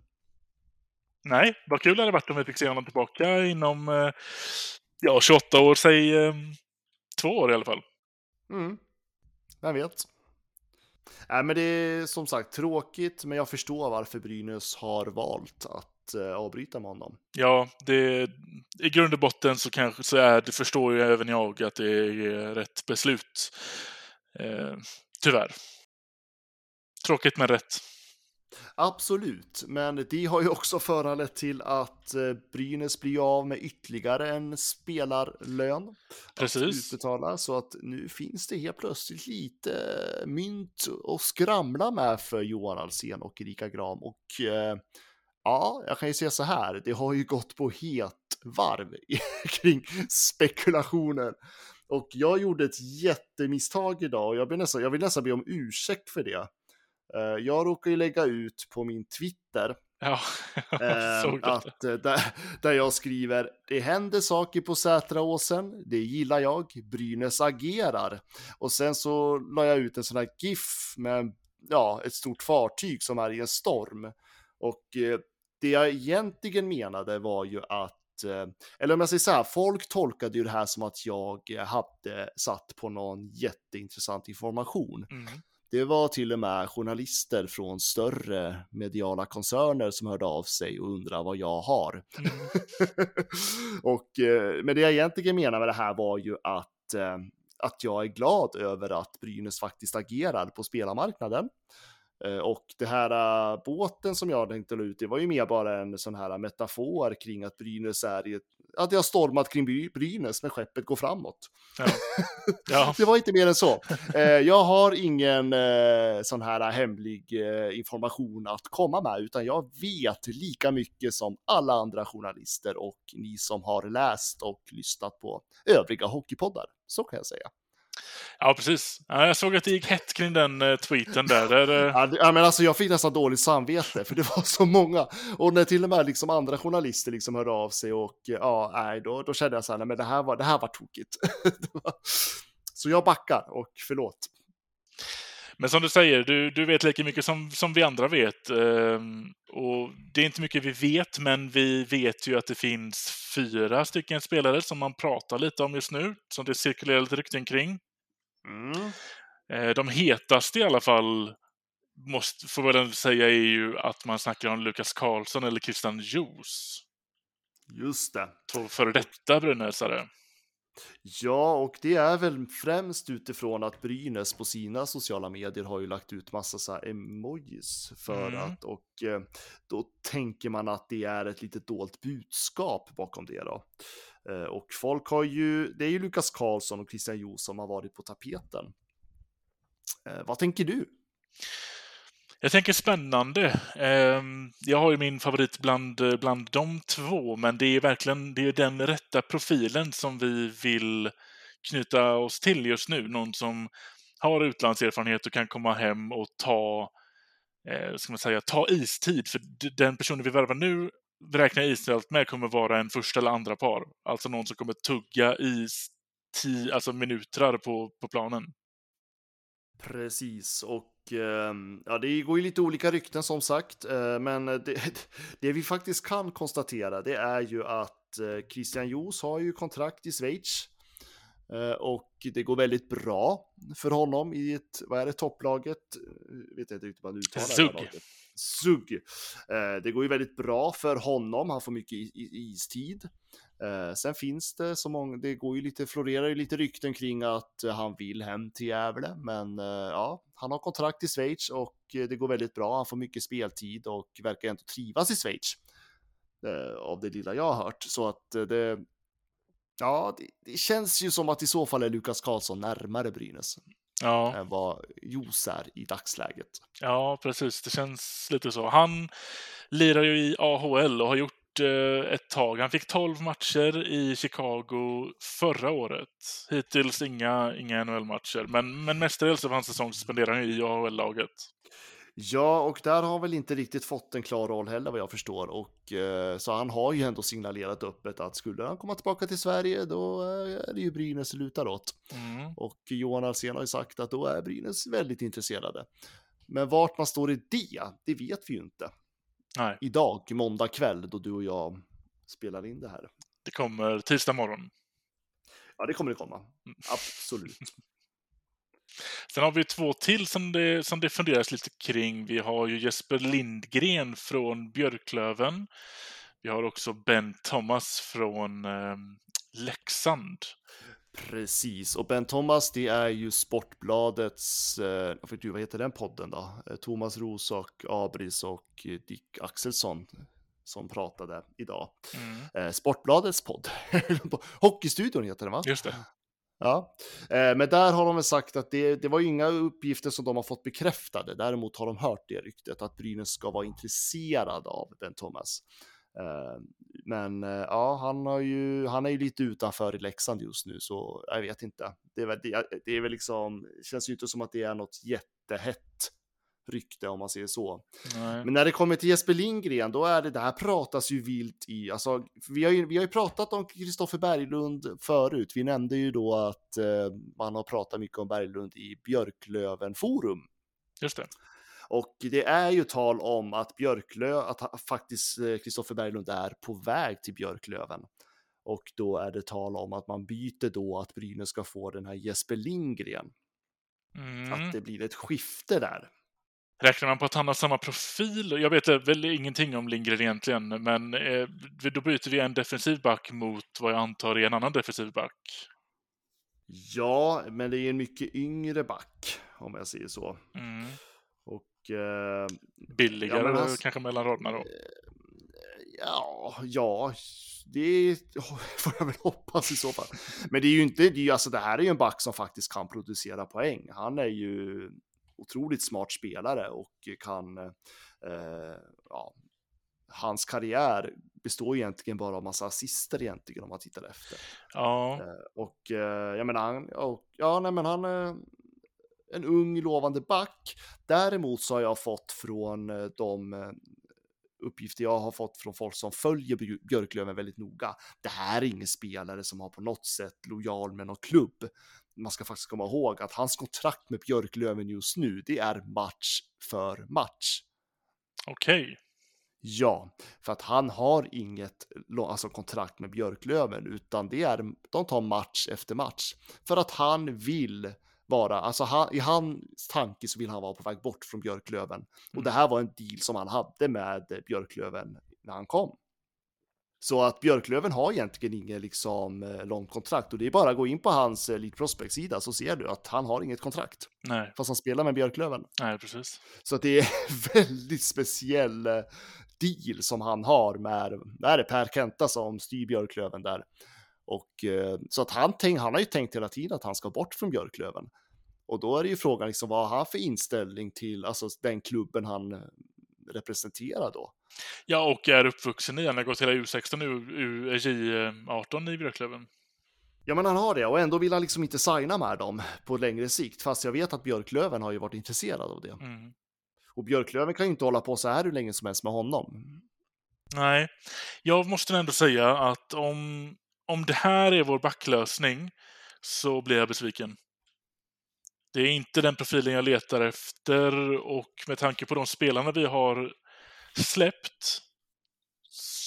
Nej, vad kul det hade varit om vi fick se honom tillbaka inom eh, ja, 28 år, säg eh, två år i alla fall. Mm. Vem vet? Nej, men det är som sagt tråkigt, men jag förstår varför Brynäs har valt att eh, avbryta med honom. Ja, det, i grund och botten så kanske så är det, förstår ju även jag att det är rätt beslut. Eh, tyvärr. Tråkigt men rätt. Absolut, men det har ju också föranlett till att eh, Brynäs blir av med ytterligare en spelarlön. Precis. Att utbetala, så att nu finns det helt plötsligt lite mynt att skramla med för Johan Alsen och Erika Gram och eh, Ja, jag kan ju säga så här, det har ju gått på het varv (laughs) kring spekulationer. Och jag gjorde ett jättemisstag idag och jag, nästan, jag vill nästan be om ursäkt för det. Eh, Jag råkar ju lägga ut på min Twitter Ja, (laughs) eh, såg det. att, eh, där, där jag skriver det händer saker på Sätraåsen, det gillar jag, Brynäs agerar. Och sen så la jag ut en sån här GIF med ja, ett stort fartyg som är i en storm. Och eh, det jag egentligen menade var ju att, eh, eller om jag säger så här, folk tolkade ju det här som att jag hade satt på någon jätteintressant information. Mm. Det var till och med journalister från större mediala koncerner som hörde av sig och undrade vad jag har. Mm. (laughs) och, eh, men det jag egentligen menar med det här var ju att, eh, att jag är glad över att Brynäs faktiskt agerar på spelarmarknaden. Eh, Och det här båten som jag tänkte la ut, det var ju mer bara en sån här metafor kring att Brynäs är i ett, att jag har stormat kring Bry- Brynäs, men skeppet går framåt. Ja. (laughs) Ja. Det var inte mer än så. Eh, jag har ingen eh, sån här hemlig eh, information att komma med, utan jag vet lika mycket som alla andra journalister och ni som har läst och lyssnat på övriga hockeypoddar. Så kan jag säga. Ja, precis. Ja, jag såg att det gick hett kring den eh, tweeten där. där eh, Ja, men alltså, jag fick nästan dåligt samvete, för det var så många. Och när till och med liksom andra journalister liksom hörde av sig och eh, ja, nej, då, då kände jag så här, nej, men det här var, det här var tokigt. (laughs) Var... Så jag backar och förlåt. Men som du säger, du, du vet lika mycket som, som vi andra vet. Ehm, och det är inte mycket vi vet, men vi vet ju att det finns fyra stycken spelare som man pratar lite om just nu, som det cirkulerar lite rykten kring. Mm. Eh, de hetaste i alla fall, måste, får väl ändå säga, är ju att man snackar om Lukas Karlsson eller Christian Joos. Just det. Två före detta Brynäsare. Ja, och det är väl främst utifrån att Brynäs på sina sociala medier har ju lagt ut massa så här emojis för Mm. att och eh, då tänker man att det är ett litet dolt budskap bakom det då. Eh, och folk har ju, det är ju Lukas Karlsson och Christian Jo som har varit på tapeten. Eh, vad tänker du? Jag tänker spännande. Ehm, jag har ju min favorit bland, bland de två, men det är verkligen det är den rätta profilen som vi vill knyta oss till just nu. Någon som har utlandserfarenhet och kan komma hem och ta, eh, ska man säga, ta istid. För den personen vi värvar nu räknar jag istid med kommer vara en första eller andra par. Alltså någon som kommer tugga istid, alltså minuter på, på planen. Precis, och ehm, ja, det går ju lite olika rykten som sagt, eh, men det, (laughs) det vi faktiskt kan konstatera det är ju att eh, Christian Joos har ju kontrakt i Schweiz eh, och det går väldigt bra för honom i ett, vad är det, topplaget? Eh, Vet jag inte riktigt vad man uttalar Zug. Zug. Eh, Det går ju väldigt bra för honom, han får mycket istid. Eh, sen finns det så många, det går ju lite, florerar ju lite rykten kring att han vill hem till Gävle, men eh, ja, han har kontrakt i Schweiz och eh, det går väldigt bra. Han får mycket speltid och verkar ändå trivas i Schweiz. Eh, av det lilla jag har hört, så att eh, det, ja, det, det känns ju som att i så fall är Lukas Karlsson närmare Brynäs Ja. än vad Jos är i dagsläget. Ja, precis. Det känns lite så. Han lirar ju i AHL och har gjort eh, ett tag. Han fick 12 matcher i Chicago förra året. Hittills inga, inga NHL-matcher, men, men mestadels av hans säsong spenderar han ju i AHL-laget. Ja, och där har han väl inte riktigt fått en klar roll heller vad jag förstår. Och eh, så han har ju ändå signalerat öppet att skulle han komma tillbaka till Sverige då eh, är det ju Brynäs lutar åt. Mm. Och Johan Alsen har ju sagt att då är Brynäs väldigt intresserade. Men vart man står i det, det vet vi ju inte. Nej, Idag, måndag kväll, då du och jag spelar in det här. det kommer tisdag morgon. Ja, det kommer det komma. Absolut. (laughs) Sen har vi två till som det, som det funderas lite kring. Vi har ju Jesper Lindgren från Björklöven. Vi har också Ben Thomas från eh, Leksand. Precis, och Ben Thomas det är ju Sportbladets, eh, du, vad heter den podden då? Eh, Thomas och Abris och Dick Axelsson som pratade idag. Mm. Eh, Sportbladets podd. (laughs) Hockeystudion heter den va? Just det. Ja, eh, men där har de väl sagt att det, det var inga uppgifter som de har fått bekräftade. Däremot har de hört det ryktet att Brynäs ska vara intresserad av Ben Thomas. Eh, men eh, ja, han, har ju, han är ju lite utanför i Leksand just nu, så jag vet inte. Det är väl, det, det är väl liksom, känns ju inte som att det är något jättehett rykte om man säger så. Nej. Men när det kommer till Jesper Lindgren, då är det, det här pratas ju vilt i, alltså vi har ju, vi har ju pratat om Kristoffer Berglund förut. Vi nämnde ju då att eh, man har pratat mycket om Berglund i Björklöven forum. Just det. Och det är ju tal om att Björklö, att faktiskt eh, Kristoffer Berglund är på väg till Björklöven. Och då är det tal om att man byter då att Brynäs ska få den här Jesper Lindgren. Mm. Att det blir ett skifte där. Räknar man på att han har samma profil? Jag vet väl ingenting om Lindgren egentligen, men eh, då byter vi en defensiv back mot vad jag antar är en annan defensiv back. Ja, men det är en mycket yngre back om jag säger så. Mm. Och eh, Billigare Ja, han- kanske mellan raderna då. ja, ja, det (laughs) får jag väl hoppas i så fall. Men det är ju inte, det är ju alltså det här är ju en back som faktiskt kan producera poäng. Han är ju otroligt smart spelare och kan, eh, ja, hans karriär består egentligen bara av massa assister egentligen om man tittar efter. Ja, Eh, Och eh, jag menar, han, och, ja, nej, men han är en ung lovande back. Däremot så har jag fått från eh, de eh, uppgifter jag har fått från folk som följer Bj- Björklöven väldigt noga. Det här är ingen spelare som har på något sätt lojal med någon klubb. Man ska faktiskt komma ihåg att hans kontrakt med Björklöven just nu, det är match för match. okej. Ja, för att han har inget alltså, kontrakt med Björklöven, utan det är, de tar match efter match. För att han vill vara, alltså han, i hans tanke så vill han vara på väg bort från Björklöven. Och det här var en deal som han hade med Björklöven när han kom. Så att Björklöven har egentligen inget liksom eh, långt kontrakt och det är bara att gå in på hans eh, Elite Prospect-sida så ser du att han har inget kontrakt. Nej, Fast han spelar med Björklöven. nej, precis. Så att det är (laughs) väldigt speciell eh, deal som han har med, det Per Kenta som styr Björklöven där. Och så att han, tänk, han har ju tänkt hela tiden att han ska bort från Björklöven. Och då är det ju frågan liksom vad har han för inställning till alltså den klubben han representerar då? Ja, och är uppvuxen i, han har gått hela U16 och J18 i Björklöven. Ja, men han har det och ändå vill han liksom inte signa med dem på längre sikt, fast jag vet att Björklöven har ju varit intresserad av det. Mm. Och Björklöven kan ju inte hålla på så här hur länge som helst med honom. Nej, jag måste ändå säga att om, om det här är vår backlösning så blir jag besviken. Det är inte den profilen jag letar efter och med tanke på de spelarna vi har släppt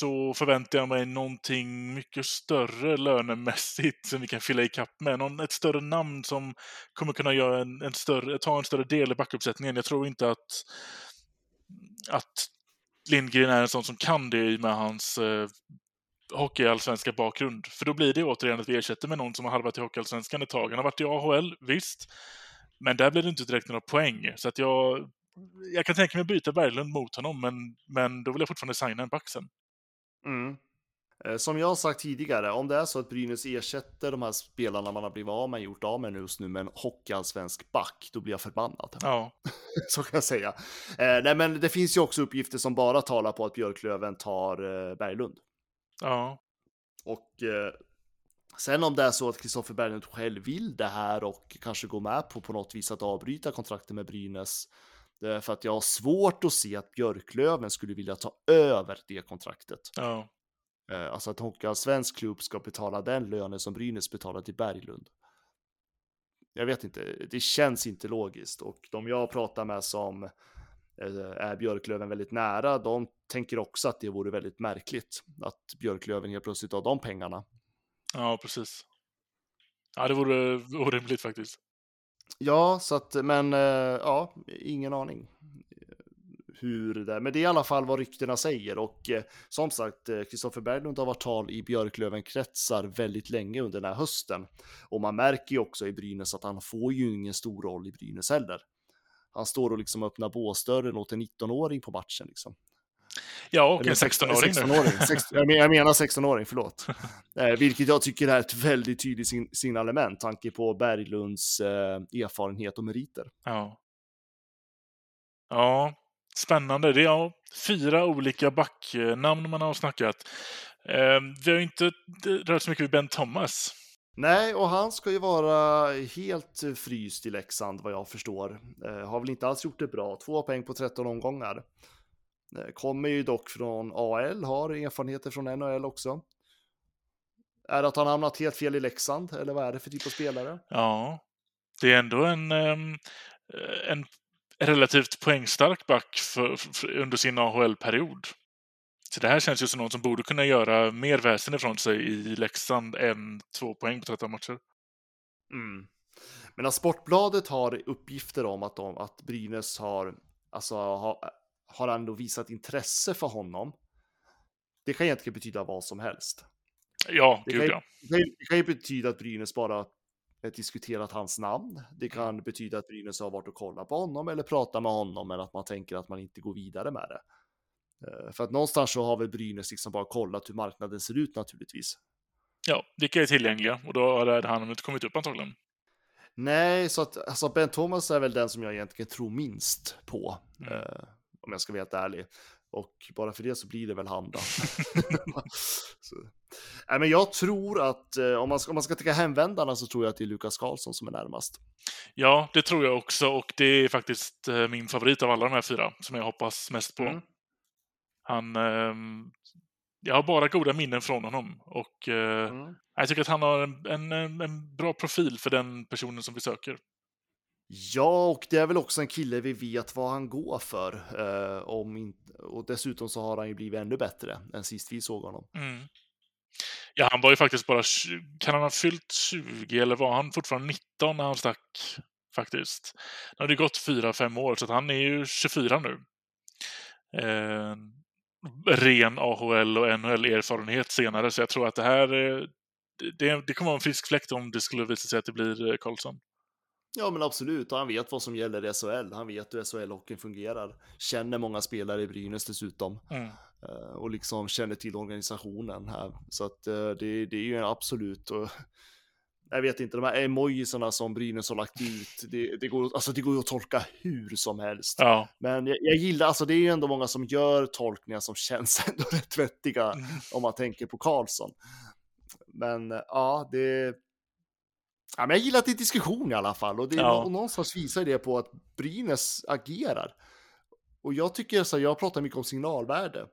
så förväntar jag mig någonting mycket större lönemässigt som vi kan fylla i kapp med. Någon, ett större namn som kommer kunna göra en, en större, ta en större del i backuppsättningen. Jag tror inte att, att Lindgren är en sån som kan det i med hans eh, hockeyallsvenska bakgrund. För då blir det återigen att vi ersätter med någon som har halvat i hockeyallsvenskan ett tag. Han har varit i AHL, visst. Men där blir det inte direkt några poäng. Så att jag, jag kan tänka mig byta Berglund mot honom, men, men då vill jag fortfarande signa en back sen. Mm. Eh, Som jag har sagt tidigare, om det är så att Brynäs ersätter de här spelarna man har blivit av med, gjort av med just nu med en hockeyallsvensk back, då blir jag förbannad. Ja, (laughs) Så kan jag säga. Eh, nej, men det finns ju också uppgifter som bara talar på att Björklöven tar eh, Berglund. ja, Och eh, sen om det är så att Kristoffer Berglund själv vill det här och kanske går med på på något vis att avbryta kontraktet med Brynäs. För att jag har svårt att se att Björklöven skulle vilja ta över det kontraktet. ja. Eh, Alltså att en svensk klubb ska betala den lönen som Brynäs betalar till Berglund. Jag vet inte, det känns inte logiskt och de jag pratar med som eh, är Björklöven väldigt nära, de tänker också att det vore väldigt märkligt att Björklöven helt plötsligt har de pengarna. Ja, precis. Ja, det vore (laughs) orimligt faktiskt. Ja, så att, men eh, ja, ingen aning eh, hur det är. Men det är i alla fall vad ryktena säger och eh, som sagt, eh, Kristoffer Berglund har varit tal i Björklöven-kretsar väldigt länge under den här hösten. Och man märker ju också i Brynäs att han får ju ingen stor roll i Brynäs heller. Han står och liksom öppnar båsdörren åt en 19-åring på matchen liksom. Ja, och en 16-åring 16-åring. Sex- jag men- jag menar 16-åring, förlåt. (laughs) Eh, vilket jag tycker är ett väldigt tydligt sin- signalement, tanke på Berglunds eh, erfarenhet och meriter. Ja. Ja, spännande. Det är ja, fyra olika backnamn man har snackat. Eh, vi har inte rört så mycket vid Ben Thomas. Nej, och han ska ju vara helt fryst i Leksand vad jag förstår. Eh, har väl inte alls gjort det bra. Två poäng på 13 omgångar. Eh, kommer ju dock från AL, har erfarenheter från NHL också. Är det att han hamnat helt fel i Leksand, eller vad är det för typ av spelare? Ja, det är ändå en, ehm, en relativt poängstark back för, för, under sin AHL-period. Så det här känns ju som någon som borde kunna göra mer väsen ifrån sig i Leksand än två poäng på 13 matcher. Mm. Men att Sportbladet har uppgifter om att, de, att Brynäs har, alltså, har, har ändå visat intresse för honom. Det kan egentligen betyda vad som helst. Ja, Det gud kan, ja. det, kan ju, betyda att Brynäs bara diskuterat hans namn. Det kan betyda att Brynäs har varit och kollat på honom eller pratat med honom, men att man tänker att man inte går vidare med det. Eh, För att någonstans så har väl Brynäs liksom bara kollat hur marknaden ser ut naturligtvis. Ja, vilka är tillgängliga? Och då hade han inte kommit upp antagligen. Nej, så att alltså Ben Thomas är väl den som jag egentligen tror minst på. Mm. Eh, om jag ska vara helt ärlig. Och bara för det så blir det väl han då. (laughs) (laughs) Nej, men jag tror att eh, om, man ska, om man ska tänka hemvändarna så tror jag att det är Lukas Karlsson som är närmast. Ja, det tror jag också och det är faktiskt eh, min favorit av alla de här fyra som jag hoppas mest på. Mm. Han... ehm, jag har bara goda minnen från honom och eh, Mm. jag tycker att han har en, en, en bra profil för den personen som vi söker. Ja, och det är väl också en kille vi vet vad han går för. Eh, om in, och dessutom så har han ju blivit ännu bättre än sist vi såg honom. Mm. Ja, han var ju faktiskt bara... Kan han ha fyllt 20 eller var han fortfarande 19 när han stack? Faktiskt. Nu har det gått 4-5 år så att han är ju 24 nu. Eh, ren AHL och NHL-erfarenhet senare så jag tror att det här... Eh, det, det kommer vara en frisk fläkt om det skulle visa sig att det blir eh, Karlsson. Ja, men absolut. Och han vet vad som gäller i SHL. Han vet hur SHL-hockeyn fungerar. Känner många spelare i Brynäs dessutom. Mm. Eh, och liksom känner till organisationen här. Så att eh, det, det är ju absolut. Och, (laughs) jag vet inte, de här emojisarna som Brynäs har lagt ut, det, det, går, alltså det går att tolka hur som helst. Ja. Men jag, jag gillar, alltså det är ju ändå många som gör tolkningar som (laughs) känns ändå rätt vettiga Mm. om man tänker på Karlsson. Men eh, ja, det... Ja, men jag gillar att det är diskussion i alla fall och, det, Ja. och någonstans visar det på att Brynäs agerar. Och jag tycker så jag pratar mycket om signalvärde.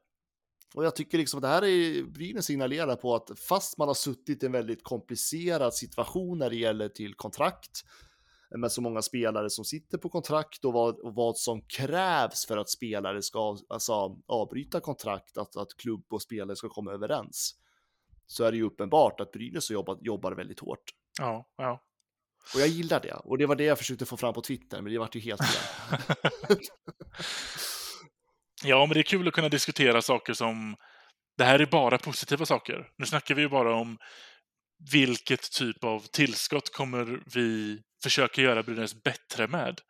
Och jag tycker liksom att det här är Brynäs signalerar på att fast man har suttit i en väldigt komplicerad situation när det gäller till kontrakt med så många spelare som sitter på kontrakt och vad, och vad som krävs för att spelare ska alltså, avbryta kontrakt, att, att klubb och spelare ska komma överens. Så är det ju uppenbart att Brynäs jobbar, jobbar väldigt hårt. Ja, ja. Och jag gillar det. Och det var det jag försökte få fram på Twitter, men det vart ju helt fel. (laughs) Ja, men det är kul att kunna diskutera saker som... Det här är bara positiva saker. Nu snackar vi ju bara om vilket typ av tillskott kommer vi försöka göra Brynäs bättre med.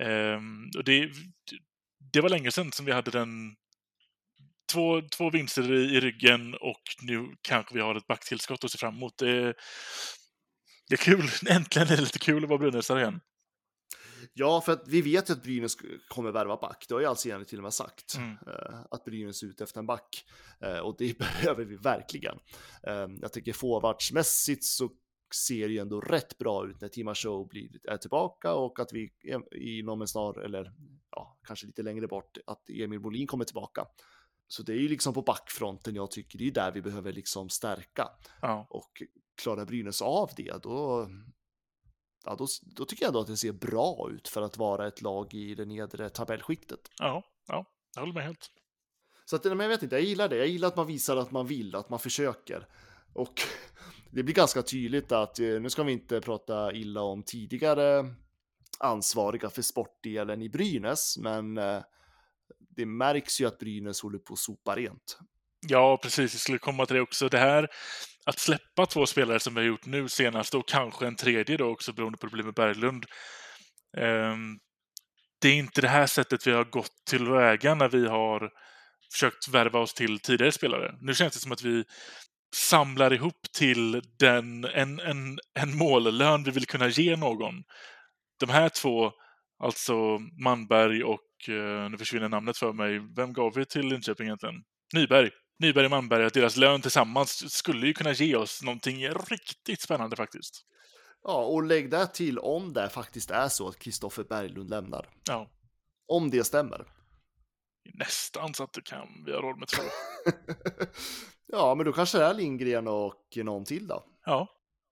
Ehm, och det, det var länge sedan som vi hade den två, två vinster i, i ryggen och nu kanske vi har ett backtillskott att se fram emot. Det, det är kul. (laughs) Äntligen är det lite kul att vara brynäsare igen. Ja, för att vi vet ju att Brynäs kommer värva back. Det har ju Alciani till och med sagt. Mm. eh, Att Brynäs är ute efter en back. Eh, Och det (laughs) behöver vi verkligen. Eh, Jag tycker forwardsmässigt så ser ju ändå rätt bra ut när Tima Show blir, är tillbaka och att vi inom en snar, eller ja, kanske lite längre bort, att Emil Bolin kommer tillbaka. Så det är ju liksom på backfronten jag tycker det är där vi behöver liksom stärka. Ja. Och klarar Brynäs av det, då, ja, då, då tycker jag ändå att det ser bra ut för att vara ett lag i det nedre tabellskiktet. Ja, ja, jag håller med helt. Så att, men jag vet inte, jag gillar det. Jag gillar att man visar att man vill, att man försöker. Och det blir ganska tydligt att, eh, nu ska vi inte prata illa om tidigare ansvariga för sportdelen i Brynäs, men eh, det märks ju att Brynäs håller på att sopa rent. Ja, precis. Jag skulle komma till det också. Det här att släppa två spelare som vi har gjort nu senast och kanske en tredje då också beroende på det blir med Berglund. Ehm, det är inte det här sättet vi har gått tillväga när vi har försökt värva oss till tidigare spelare. Nu känns det som att vi samlar ihop till den, en, en, en mållön vi vill kunna ge någon. De här två, alltså Manberg och, eh, nu försvinner namnet för mig, vem gav vi till Linköping egentligen? Nyberg. Nyberg och Manberg, att deras lön tillsammans skulle ju kunna ge oss någonting riktigt spännande faktiskt. Ja, och lägg där till om det faktiskt är så att Kristoffer Berglund lämnar. Ja. Om det stämmer. Nästan så att det kan vi ha råd med två. (laughs) ja, men då kanske det är Lindgren och någon till då. Ja.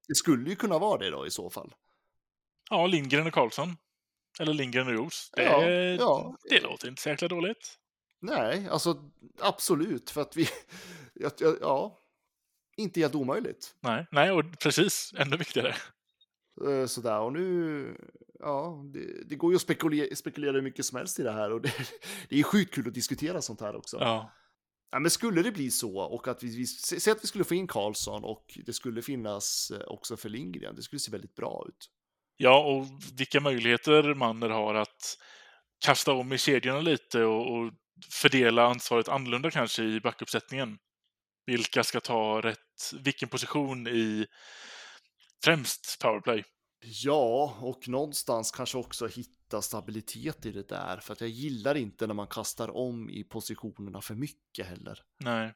Det skulle ju kunna vara det då i så fall. Ja, Lindgren och Karlsson. Eller Lindgren och Roos. Det, Ja, ja. det låter inte så jäkla dåligt. Nej, alltså absolut, för att vi, (laughs) ja, inte helt omöjligt. Nej, nej och precis, ännu viktigare. Eh, Sådär, och nu, ja, det, det går ju att spekulera, spekulera hur mycket som helst i det här och det, (laughs) det är sjukt kul att diskutera sånt här också. Ja. Ja, men skulle det bli så och att vi, vi säg att vi skulle få in Karlsson och det skulle finnas eh, också för Lindgren, det skulle se väldigt bra ut. ja, och vilka möjligheter Manner har att kasta om i kedjorna lite och, och fördela ansvaret annorlunda kanske i backuppsättningen. Vilka ska ta rätt, vilken position i främst powerplay? Ja, och någonstans kanske också hitta stabilitet i det där, för att jag gillar inte när man kastar om i positionerna för mycket heller. Nej.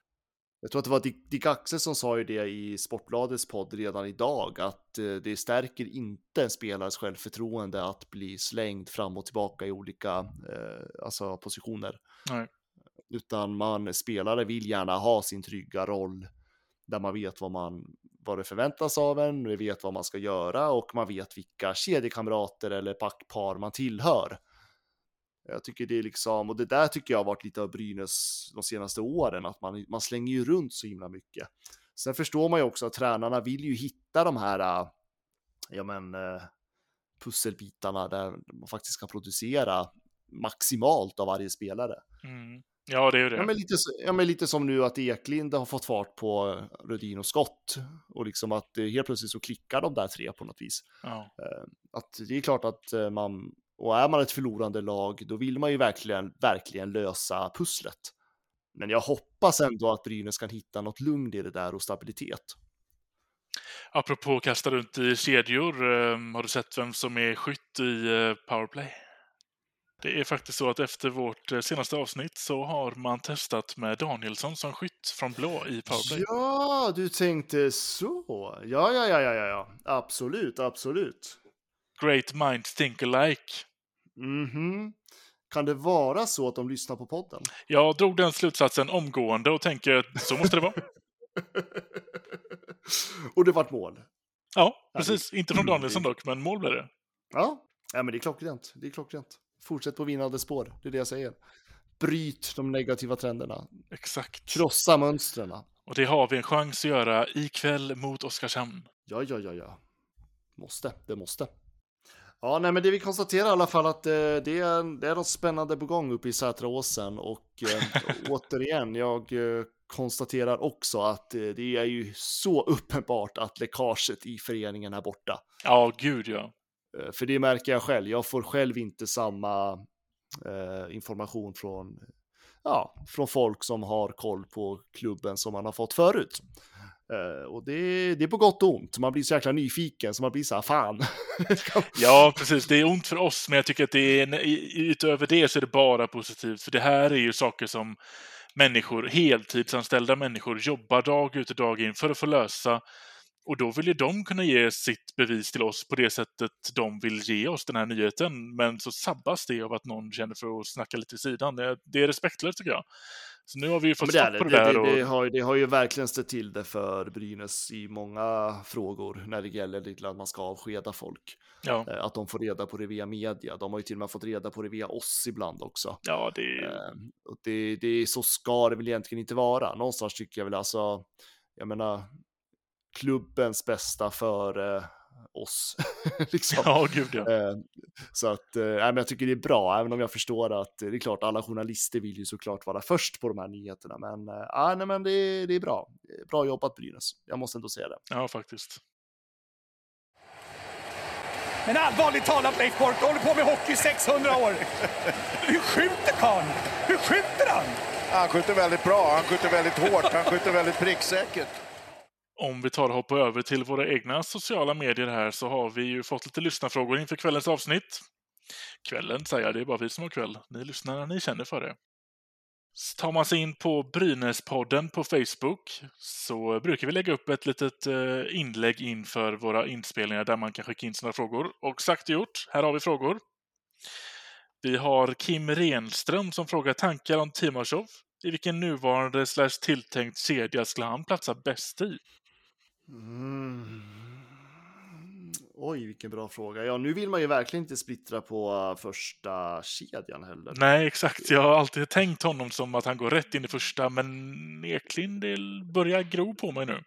Jag tror att det var Dick, Dick Axel som sa ju det i Sportbladets podd redan idag, att eh, det stärker inte en spelares självförtroende att bli slängd fram och tillbaka i olika eh, alltså positioner. Nej. Utan man, spelare vill gärna ha sin trygga roll där man vet vad, man, vad det förväntas av en, man vet vad man ska göra och man vet vilka kedjekamrater eller packpar man tillhör. Jag tycker det är liksom, och det där tycker jag har varit lite av Brynäs de senaste åren, att man, man slänger ju runt så himla mycket. Sen förstår man ju också att tränarna vill ju hitta de här, äh, ja men, äh, pusselbitarna där man faktiskt kan producera maximalt av varje spelare. Mm. Ja, det är ju det. Ja men, lite, ja, men lite som nu att Eklind har fått fart på eh, Rudin och Skott. Och liksom att eh, helt plötsligt så klickar de där tre på något vis. Ja. Att det är klart att eh, man, och är man ett förlorande lag, då vill man ju verkligen, verkligen lösa pusslet. Men jag hoppas ändå att Brynäs kan hitta något lugn i det där och stabilitet. Apropå kasta runt i kedjor, eh, har du sett vem som är skytt i eh, powerplay? Det är faktiskt så att efter vårt eh, senaste avsnitt så har man testat med Danielsson som skytt från blå i powerplay. Ja, du tänkte så. Ja, ja, ja, ja, ja. Absolut, absolut. Great minds think alike. Mhm. Kan det vara så att de lyssnar på podden? Jag drog den slutsatsen omgående och tänker att så måste det vara. (laughs) och det vart mål. Ja, precis. Inte från Mm, Danielsson dock, men mål blev det. Ja, ja men det är klockrent. Det är klockrent. Fortsätt på vinnande spår, det är det jag säger. Bryt de negativa trenderna. Exakt. Krossa mönstren. Och det har vi en chans att göra ikväll mot Oskarshamn. Ja, ja, ja, ja. Måste, det måste. Ja, nej, men det vi konstaterar i alla fall att eh, det, är, det är något spännande på gång uppe i Sätraåsen och eh, (laughs) återigen, jag eh, konstaterar också att eh, det är ju så uppenbart att läckaget i föreningen är borta. Ja, gud ja. Eh, För det märker jag själv. Jag får själv inte samma eh, information från, ja, från folk som har koll på klubben som man har fått förut. Eh, och det, det är på gott och ont. Man blir så jäkla nyfiken så man blir så här, fan. (laughs) Ja, precis. Det är ont för oss, men jag tycker att det är, utöver det så är det bara positivt. För det här är ju saker som människor, heltidsanställda människor, jobbar dag ut och dag in för att få lösa. Och då vill ju de kunna ge sitt bevis till oss på det sättet de vill ge oss den här nyheten. Men så sabbas det av att någon känner för att snacka lite i sidan. Det är respektlöst tycker jag. Så nu har vi ju fått är stopp på det, det, där. det, det, Och, har, det har ju verkligen ställt till det för Brynäs i många frågor när det gäller till att man ska avskeda folk. ja, Eh, Att de får reda på det via media. De har ju till och med fått reda på det via oss ibland också. ja, det är... Eh, och det, det, så ska det väl egentligen inte vara. Någonstans tycker jag väl alltså, jag menar, klubbens bästa för eh, oss. (laughs) liksom. Ja, gud ja. Eh, så att, nej, men jag tycker det är bra, även om jag förstår att eh, det är klart, alla journalister vill ju såklart vara först på de här nyheterna. Men, ja, nej, men det, det är bra. Bra jobbat Brynäs, jag måste ändå säga det. Ja, faktiskt. Men allvarligt talat Leif Boork, du håller på med hockey i 600 år. Hur skjuter karln? Hur skjuter han? Han skjuter väldigt bra, han skjuter väldigt hårt, han skjuter väldigt pricksäkert. Om vi tar och hoppar över till våra egna sociala medier här så har vi ju fått lite lyssnarfrågor inför kvällens avsnitt. Kvällen säger jag, det är bara vi som har kväll. Ni lyssnar när ni känner för det. Så Tar man sig in på Brynäspodden på Facebook så brukar vi lägga upp ett litet eh, inlägg inför våra inspelningar där man kan skicka in sina frågor. Och sagt och gjort, här har vi frågor. Vi har Kim Renström som frågar tankar om Timashov. I vilken nuvarande slash tilltänkt kedja skulle han platsa bäst i? Mm. Oj, vilken bra fråga. Ja, nu vill man ju verkligen inte splittra på uh, första kedjan heller. Nej, exakt. Jag har alltid tänkt honom som att han går rätt in i första, men Eklind börjar gro på mig nu.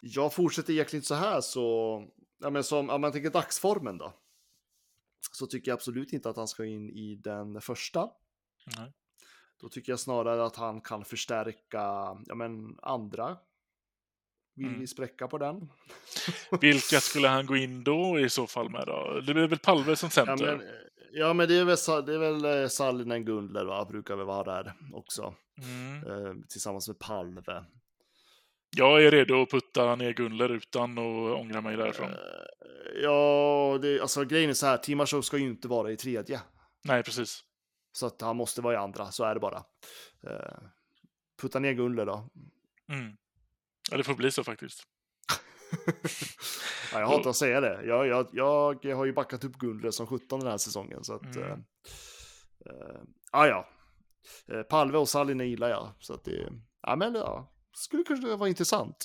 Jag fortsätter Eklind så här så, ja men som, om man tänker dagsformen då. Så tycker jag absolut inte att han ska in i den första. Nej. Då tycker jag snarare att han kan förstärka, ja men andra vill Mm. vi spräcka på den? (laughs) Vilka skulle han gå in då i så fall med då? Det blir väl Palve som Ja center? men, ja, men det är väl, det är väl eh, Sallinen Gundler va, brukar väl vara där också. Mm. Eh, tillsammans med Palve. Jag är redo att putta ner Gunler utan att ångra mig därifrån. Eh, ja, det, alltså grejen är så här, Timashov ska ju inte vara i tredje. Nej, precis. Så att han måste vara i andra, så är det bara. Eh, putta ner Gunler då. Mm. Ja, det får bli så faktiskt. (laughs) ja, jag hatar att säga det. Jag, jag, jag har ju backat upp Gundler som 17 den här säsongen. Så att, Mm. eh, eh, ah, ja. Eh, Palve och Sallinen gillar jag. Så att det, ja men ja, skulle kanske vara intressant.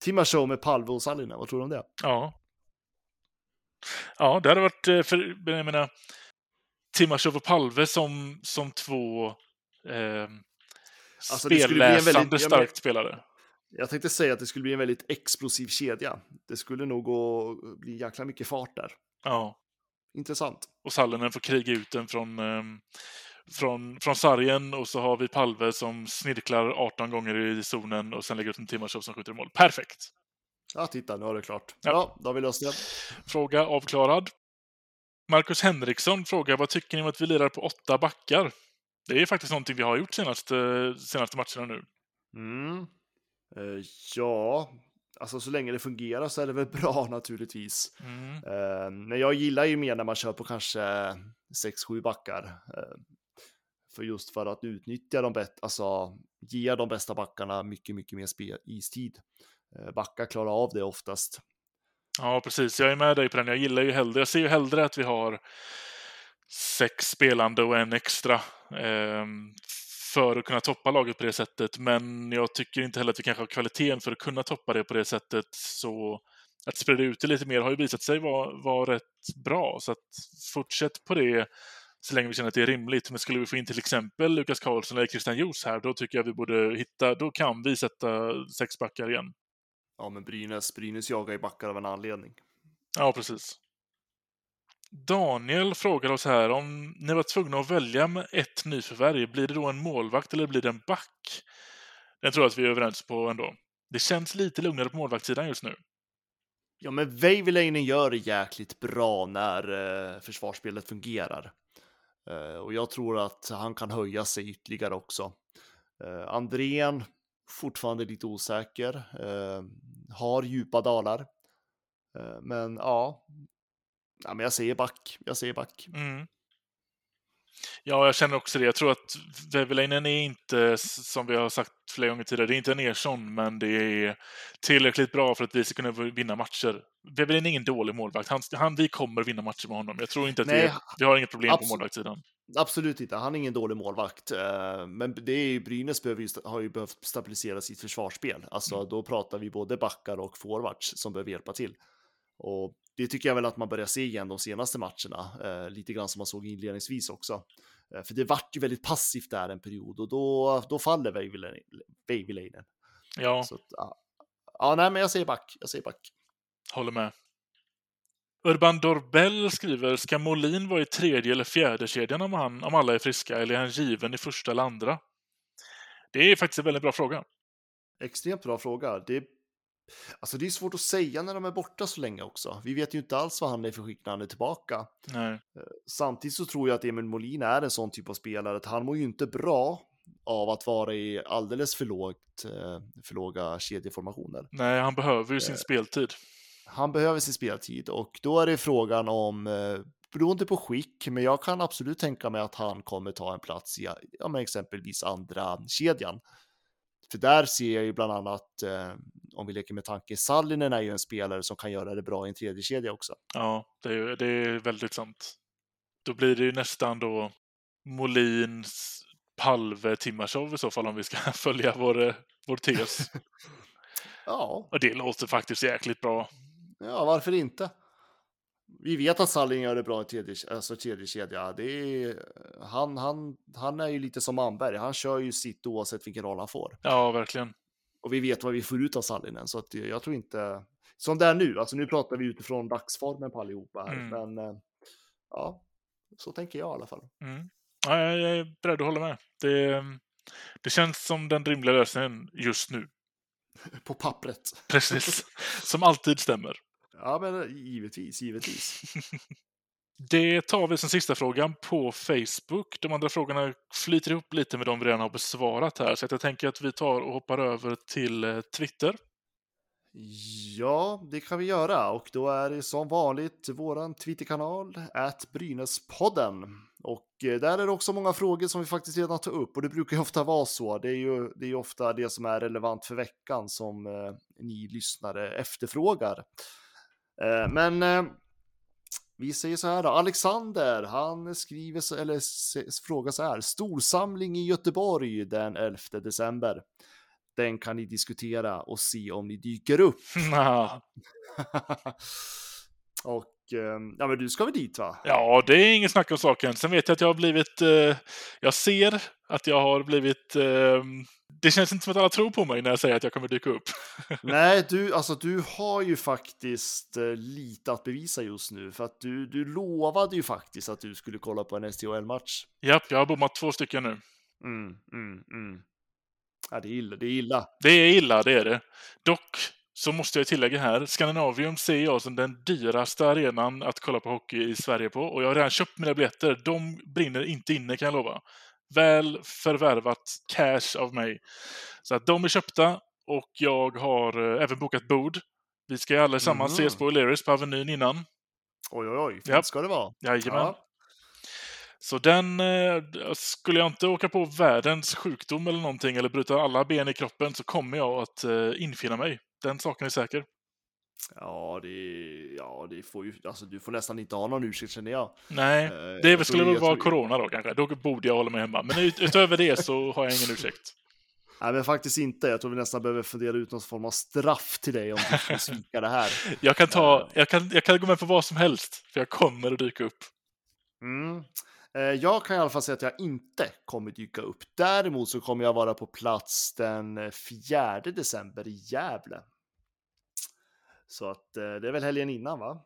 Timashov med Palve och Sallinen, vad tror du om det? Ja. Ja, det hade varit, eh, för jag menar, Timashov och Palve som, som två eh, Alltså, väldigt- spelläsande men- starkt spelare. Jag tänkte säga att det skulle bli en väldigt explosiv kedja. Det skulle nog gå, bli jäkla mycket fart där. Ja. Intressant. Och Sallinen får kriga ut den från, eh, från, från sargen och så har vi Palve som snirklar 18 gånger i zonen och sen lägger upp en Timashov som skjuter i mål. Perfekt! Ja, titta, nu är det klart. Ja. Ja, då har vi löst det. Fråga avklarad. Marcus Henriksson frågar vad tycker ni om att vi lirar på åtta backar? Det är faktiskt någonting vi har gjort senaste, senaste matcherna nu. Mm. Eh, ja, alltså så länge det fungerar så är det väl (laughs) bra naturligtvis. Mm. Eh, men jag gillar ju mer när man kör på kanske 6-7 backar. Eh, för just för att utnyttja de bättre, alltså ge de bästa backarna mycket, mycket mer spel, istid. Eh, backar klarar av det oftast. Ja, precis. Jag är med dig på den. Jag gillar ju hellre, jag ser ju hellre att vi har sex spelande och en extra ehm, för att kunna toppa laget på det sättet. Men jag tycker inte heller att vi kanske har kvaliteten för att kunna toppa det på det sättet. Så att sprida ut det lite mer har ju visat sig vara, vara rätt bra. Så att fortsätt på det så länge vi känner att det är rimligt. Men skulle vi få in till exempel Lukas Karlsson eller Christian Joos här, då tycker jag vi borde hitta, då kan vi sätta sex backar igen. Ja, men Brynäs, Brynäs jagar ju backar av en anledning. Ja, precis. Daniel frågar oss här om ni var tvungna att välja med ett nyförvärv, blir det då en målvakt eller blir det en back? Den tror jag att vi är överens på ändå. Det känns lite lugnare på målvaktssidan just nu. Ja, men Väiväläinen gör det jäkligt bra när eh, försvarsspelet fungerar. Eh, och jag tror att han kan höja sig ytterligare också. Eh, Andrén, fortfarande lite osäker, eh, har djupa dalar. Eh, men ja, ja men jag säger back. Jag säger back. Mm. Ja, jag känner också det. Jag tror att Väiväläinen är inte, som vi har sagt flera gånger tidigare, det är inte en Ersson, men det är tillräckligt bra för att vi ska kunna vinna matcher. Väiväläinen är ingen dålig målvakt. Han, han, vi kommer vinna matcher med honom. Jag tror inte att Nej, vi, vi har inget problem på målvaktssidan. Absolut inte, han är ingen dålig målvakt. eh, Men det är ju, Brynäs behöver ju, har ju behövt stabilisera sitt försvarsspel. Alltså då pratar vi både backar och forwards som behöver hjälpa till. Och det tycker jag väl att man börjar se igen de senaste matcherna. eh, Lite grann som man såg inledningsvis också. Eh, För det vart ju väldigt passivt där en period och då, då faller Väiväläinen-. Ja, Så att, ja. ja, nej men jag säger back. Jag säger back. håller med. Urban Dorbell skriver, ska Molin vara i tredje eller fjärde kedjan om, han, om alla är friska, eller är han given i första eller andra? Det är faktiskt en väldigt bra fråga. Extremt bra fråga. Det, alltså det är svårt att säga när de är borta så länge också. Vi vet ju inte alls vad han är för skick när han är tillbaka. Nej. Samtidigt så tror jag att Emil Molin är en sån typ av spelare att han mår ju inte bra av att vara i alldeles för, lågt, eh, för låga kedjeformationer. Nej, han behöver ju sin Eh. speltid. Han behöver sin speltid och då är det frågan om, eh, beroende på skick, men jag kan absolut tänka mig att han kommer ta en plats i ja, exempelvis andra kedjan. För där ser jag ju bland annat, eh, om vi leker med tanken, Sallinen är ju en spelare som kan göra det bra i en tredje kedja också. Ja, det är, det är väldigt sant. Då blir det ju nästan då Molins, Palve, Timashov i så fall om vi ska (laughs) följa vår, vår tes. (laughs) Ja, Och det låter faktiskt jäkligt bra. ja varför inte? Vi vet att Sallin gör det bra i tredje, alltså tredje kedja. Det är, han, han, han är ju lite som Manberg, han kör ju sitt oavsett vilken roll han får. Ja, verkligen. Och vi vet vad vi får ut av Sallinen, så att jag tror inte... Som det är nu, alltså nu pratar vi utifrån dagsformen på allihopa här, Mm. men eh, ja, så tänker jag i alla fall. Mm. Ja, jag är beredd att hålla med. Det, det känns som den rimliga lösningen just nu. (laughs) På pappret. Precis. (laughs) som alltid stämmer. Ja, men givetvis, givetvis. (laughs) Det tar vi som sista frågan på Facebook. De andra frågorna flyter ihop lite med de vi redan har besvarat här, så att jag tänker att vi tar och hoppar över till eh, Twitter. Ja, det kan vi göra och då är det som vanligt våran Twitterkanal, at Brynäspodden. Och eh, där är det också många frågor som vi faktiskt redan tar upp och det brukar ju ofta vara så. Det är ju det är ofta det som är relevant för veckan som eh, ni lyssnare efterfrågar. Eh, men eh, vi säger så här då, Alexander, han skriver så, eller frågar så här, storsamling i Göteborg den 11 december. Den kan ni diskutera och se om ni dyker upp. (laughs) (laughs) Och eh, ja, men du ska väl dit va? Ja, det är ingen snack om saken. Sen vet jag att jag har blivit... Eh, jag ser att jag har blivit... Eh, det känns inte som att alla tror på mig när jag säger att jag kommer dyka upp. (laughs) Nej, du, alltså du har ju faktiskt eh, lite att bevisa just nu för att du, du lovade ju faktiskt att du skulle kolla på en STHL-match. Japp, jag har bommat två stycken nu. Mm, mm, mm. Ja, det är illa. Det är illa. Det är illa, det är det. Dock så måste jag tillägga här, Scandinavium ser jag som den dyraste arenan att kolla på hockey i Sverige på. Och jag har redan köpt mina biljetter. De brinner inte inne kan jag lova. Väl förvärvat cash av mig. Så att de är köpta och jag har eh, även bokat bord. Vi ska ju allesammans Mhm. ses på O'Learys på Avenyn innan. Oj, oj, oj. Fint Japp. ska det vara. Jajamän. Ja. Så den, eh, skulle jag inte åka på världens sjukdom eller någonting eller bryta alla ben i kroppen så kommer jag att eh, infinna mig. Den saken är säker. Ja, det, ja, det får ju, alltså du får nästan inte ha någon ursäkt känner jag. Nej, Eh, det jag skulle väl jag vara tror- corona då kanske. Då borde jag hålla mig hemma. Men ut, utöver det så har jag ingen ursäkt. (laughs) Nej, men faktiskt inte. Jag tror vi nästan behöver fundera ut någon form av straff till dig om du skulle (laughs) svika det här. Jag kan, ta, jag, kan, jag kan gå med på vad som helst, för jag kommer att dyka upp. Mm. Eh, Jag kan i alla fall säga att jag inte kommer dyka upp. Däremot så kommer jag vara på plats den 4 december i Gävle. Så att eh, det är väl helgen innan va?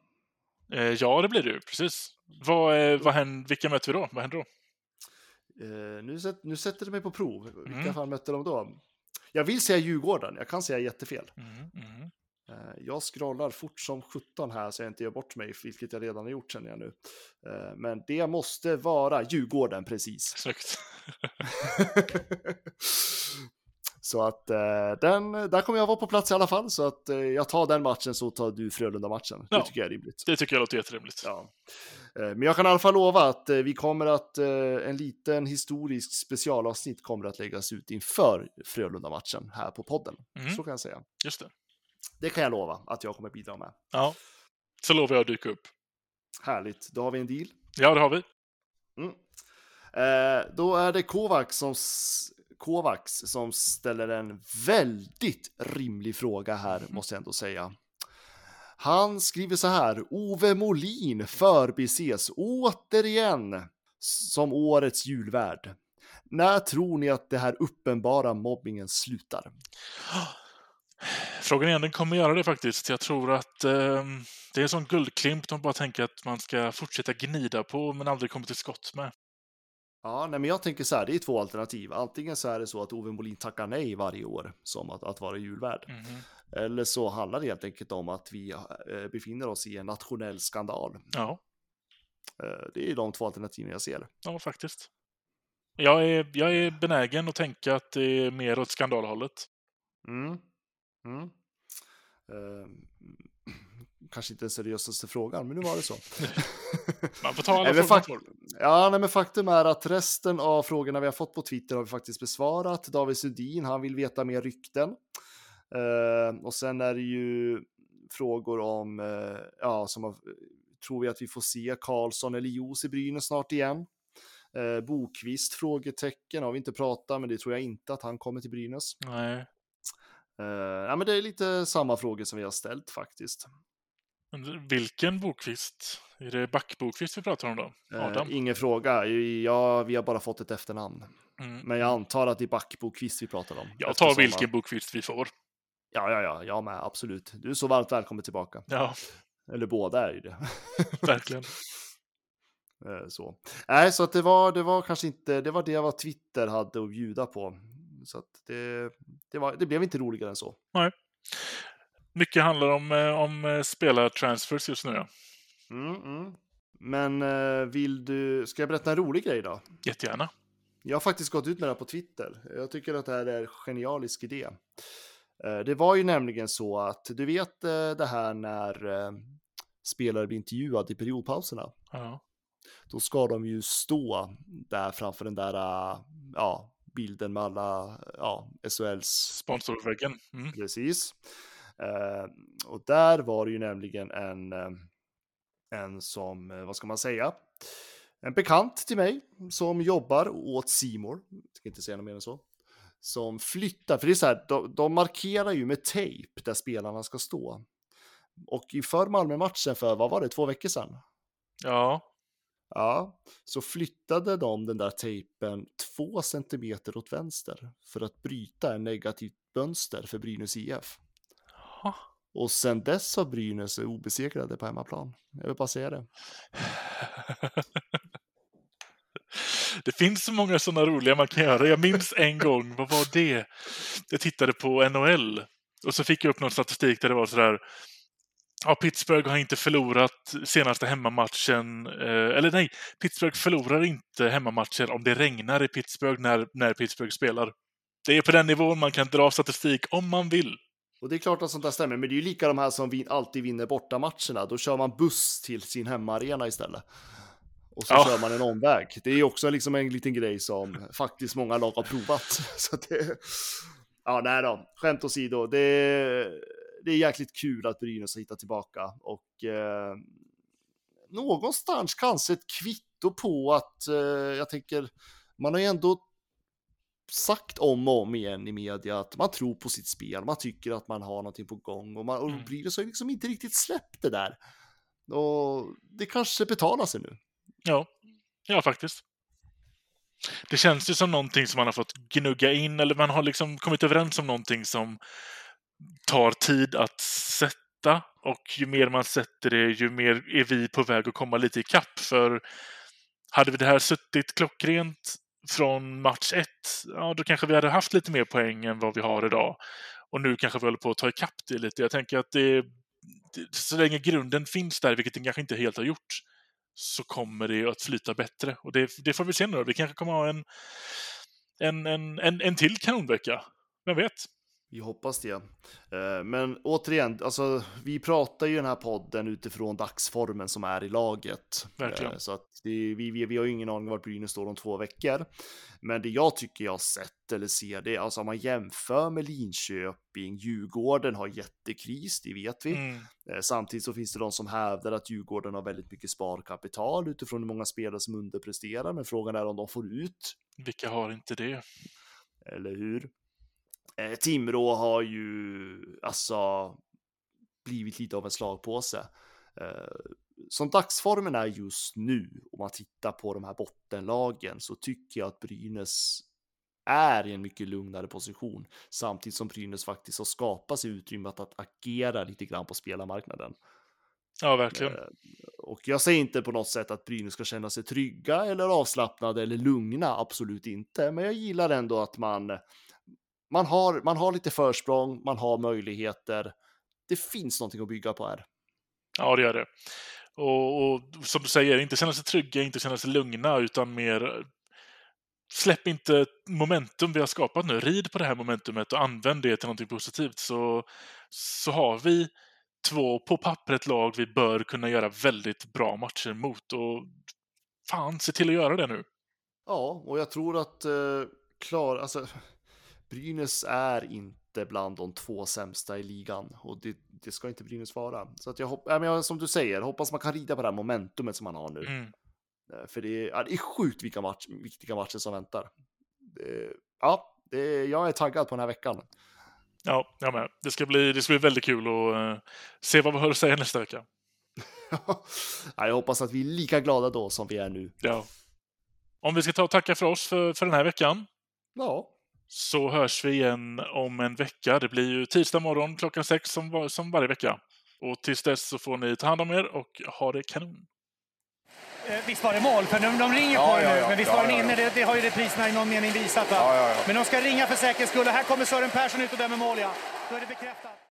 Eh, ja, det blir det ju. Precis. Vad, eh, vad händer, vilka möter vi då? Vad händer då? Nu, nu sätter du mig på prov. Vilka Mm. fan mötte de då? Jag vill säga Djurgården, jag kan säga jättefel. Mm, mm. Jag scrollar fort som 17 här så jag inte gör bort mig, vilket jag redan har gjort känner jag nu. Men det måste vara Djurgården precis. Snyggt. (laughs) (laughs) så att eh, den, där kommer jag vara på plats i alla fall. Så att eh, jag tar den matchen så tar du Frölunda-matchen. Ja. Det tycker jag är rimligt. Det tycker jag låter jätterimligt. Ja. Eh, Men jag kan i alla fall lova att vi kommer att, en liten historisk specialavsnitt kommer att läggas ut inför Frölunda-matchen här på podden. Mm. Så kan jag säga. Just det. Det kan jag lova att jag kommer bidra med. Ja. Så lovar jag att dyka upp. Härligt, då har vi en deal. Ja, det har vi. Mm. Eh, då är det Kovacs som, Kovacs som ställer en väldigt rimlig fråga här, måste jag ändå säga. Han skriver så här, Ove Molin förbises återigen som årets julvärd. När tror ni att det här uppenbara mobbingen slutar? Frågan är om den kommer göra det faktiskt. Jag tror att eh, det är en sån guldklimp de bara tänker att man ska fortsätta gnida på men aldrig kommer till skott med. Ja, nej, men jag tänker så här, det är två alternativ. Antingen så är det så att Ove Molin tackar nej varje år som att, att vara julvärd. Mhm. Eller så handlar det helt enkelt om att vi eh, befinner oss i en nationell skandal. Ja, Eh, Det är de två alternativen jag ser. ja, faktiskt. Jag är, jag är benägen att tänka att det är mer åt skandalhållet. Mm. Mm. Kanske inte den seriösaste frågan, men nu var det så. (laughs) Man får ta alla Nej, frågor. Ja, nej, men faktum är att resten av frågorna vi har fått på Twitter har vi faktiskt besvarat. David Sudin, han vill veta mer rykten. Eh, och sen är det ju frågor om, eh, ja, som har, tror vi att vi får se Karlsson eller Jos i Brynäs snart igen. Eh, Bokvist, frågetecken, har vi inte pratat, men det tror jag inte att han kommer till Brynäs. Nej. Eh, ja, men det är lite samma frågor som vi har ställt faktiskt. Men vilken Bokvist? Är det Backbokvist vi pratar om då? Eh, Adam? ingen fråga, ja, vi har bara fått ett efternamn. Mm. Men jag antar att det är Backbokvist vi pratar om. Jag tar vilken Bokvist vi får. Ja, ja, ja, jag med, absolut. Du är så varmt välkommen tillbaka. Ja, Eller båda är ju det. (laughs) verkligen. (laughs) Eh, så. Nej, så att det var, det var kanske inte, det var det vad Twitter hade att bjuda på. Så att det, det, var, det blev inte roligare än så. Mycket handlar om, eh, om eh, spelartransfers just nu. Ja. Mm, mm. Men eh, vill du, ska jag berätta en rolig grej då? Jättegärna. Jag har faktiskt gått ut med det här på Twitter. Jag tycker att det här är en genialisk idé. Det var ju nämligen så att du vet det här när spelare blir intervjuade i periodpauserna. Ja. Då ska de ju stå där framför den där ja, bilden med alla ja, SHLs Sponsorväggen. Mm. Precis. Eh, och där var det ju nämligen en, eh, en som, eh, vad ska man säga, en bekant till mig som jobbar åt Simor. ska inte säga något mer än så. Som flyttar, för det är så här, de, de markerar ju med tejp där spelarna ska stå. Och inför Malmö-matchen för, vad var det, två veckor sedan? Ja. Ja, så flyttade de den där tejpen två centimeter åt vänster för att bryta en negativt mönster för Brynäs IF. Ha. Och sen dess har Brynäs är obesegrade på hemmaplan. Jag vill bara säga det. (laughs) Det finns så många sådana roliga man kan göra. Jag minns en gång, vad var det? Jag tittade på NHL och så fick jag upp någon statistik där det var sådär Ja, Pittsburgh har inte förlorat senaste hemmamatchen. Eh, eller nej, Pittsburgh förlorar inte hemmamatcher om det regnar i Pittsburgh när, när Pittsburgh spelar. Det är på den nivån man kan dra statistik om man vill. Och det är klart att sånt där stämmer, men det är ju lika de här som vin, alltid vinner bortamatcherna. Då kör man buss till sin hemmaarena istället. Och så Ja. kör man en omväg. Det är också liksom en liten grej som faktiskt många lag har provat. (laughs) Så det... Ja, nej då. Skämt åsido. Det, det är jäkligt kul att Brynäs har hittat tillbaka. Och eh, någonstans kanske ett kvitto på att eh, jag tänker, man har ju ändå sagt om och om igen i media att man tror på sitt spel, man tycker att man har någonting på gång och, man, och Mm. Brynäs har liksom inte riktigt släppt det där. Och det kanske betalar sig nu. Ja, ja faktiskt. Det känns ju som någonting som man har fått gnugga in eller man har liksom kommit överens om någonting som tar tid att sätta och ju mer man sätter det ju mer är vi på väg att komma lite i kapp för hade vi det här suttit klockrent från match ett, ja då kanske vi hade haft lite mer poäng än vad vi har idag. Och nu kanske vi håller på att ta ikapp det lite. Jag tänker att det, det så länge grunden finns där, vilket den kanske inte helt har gjort, så kommer det att flyta bättre. Och det, det får vi se nu. Vi kanske kommer ha en, en, en, en, en till kanonvecka. Vem vet? Vi hoppas det. Eh, Men återigen, alltså, vi pratar ju den här podden utifrån dagsformen som är i laget. Verkligen. Eh, Så att det, vi, vi, vi har ju ingen aning vart Brynäs står om två veckor. Men det jag tycker jag har sett eller ser det, alltså om man jämför med Linköping, Djurgården har jättekris, det vet vi. Mm. Eh, Samtidigt så finns det de som hävdar att Djurgården har väldigt mycket sparkapital utifrån hur många spelare som underpresterar, men frågan är om de får ut Vilka har inte det? eller hur? Eh, Timrå har ju alltså blivit lite av en slagpåse. Eh, som dagsformen är just nu, om man tittar på de här bottenlagen, så tycker jag att Brynäs är i en mycket lugnare position, samtidigt som Brynäs faktiskt har skapat sig utrymme att, att agera lite grann på spelarmarknaden. Ja, verkligen. Eh, Och jag säger inte på något sätt att Brynäs ska känna sig trygga eller avslappnade eller lugna, absolut inte. Men jag gillar ändå att man, man, har, man har lite försprång, man har möjligheter. Det finns någonting att bygga på här. Ja, det gör det. Och, och som du säger, inte känna sig trygga, inte känna sig lugna, utan mer släpp inte momentum vi har skapat nu. Rid på det här momentumet och använd det till någonting positivt. Så, så har vi två på pappret lag vi bör kunna göra väldigt bra matcher mot. Och fan, se till att göra det nu. Ja, och jag tror att eh, klar, alltså Brynäs är inte bland de två sämsta i ligan och det, det ska inte Brynäs vara. Så att jag hoppas, som du säger, hoppas man kan rida på det här momentumet som man har nu. Mm. Eh, För det är, ja, det är sjukt vilka match, viktiga matcher som väntar. Det, ja, det, jag är taggad på den här veckan. Ja, jag med. Det ska bli, det ska bli väldigt kul att uh, se vad vi har att säga nästa vecka. (laughs) ja, jag hoppas att vi är lika glada då som vi är nu. Ja. Om vi ska ta och tacka för oss för, för den här veckan. Ja. Så hörs vi igen om en vecka. Det blir ju tisdag morgon klockan sex som, var, som varje vecka. Och tills dess så får ni ta hand om er och ha det kanon. Eh, visst var det mål? För de, de ringer Ja, på det ja, nu. ja. Men visst Ja, var den ja, ja. inne? Det, det har ju repriserna i någon mening visat. Va? Ja, ja, ja. Men de ska ringa för säkerhets skull. Och här kommer Sören Persson ut och dömer mål, ja. Då är det bekräftat.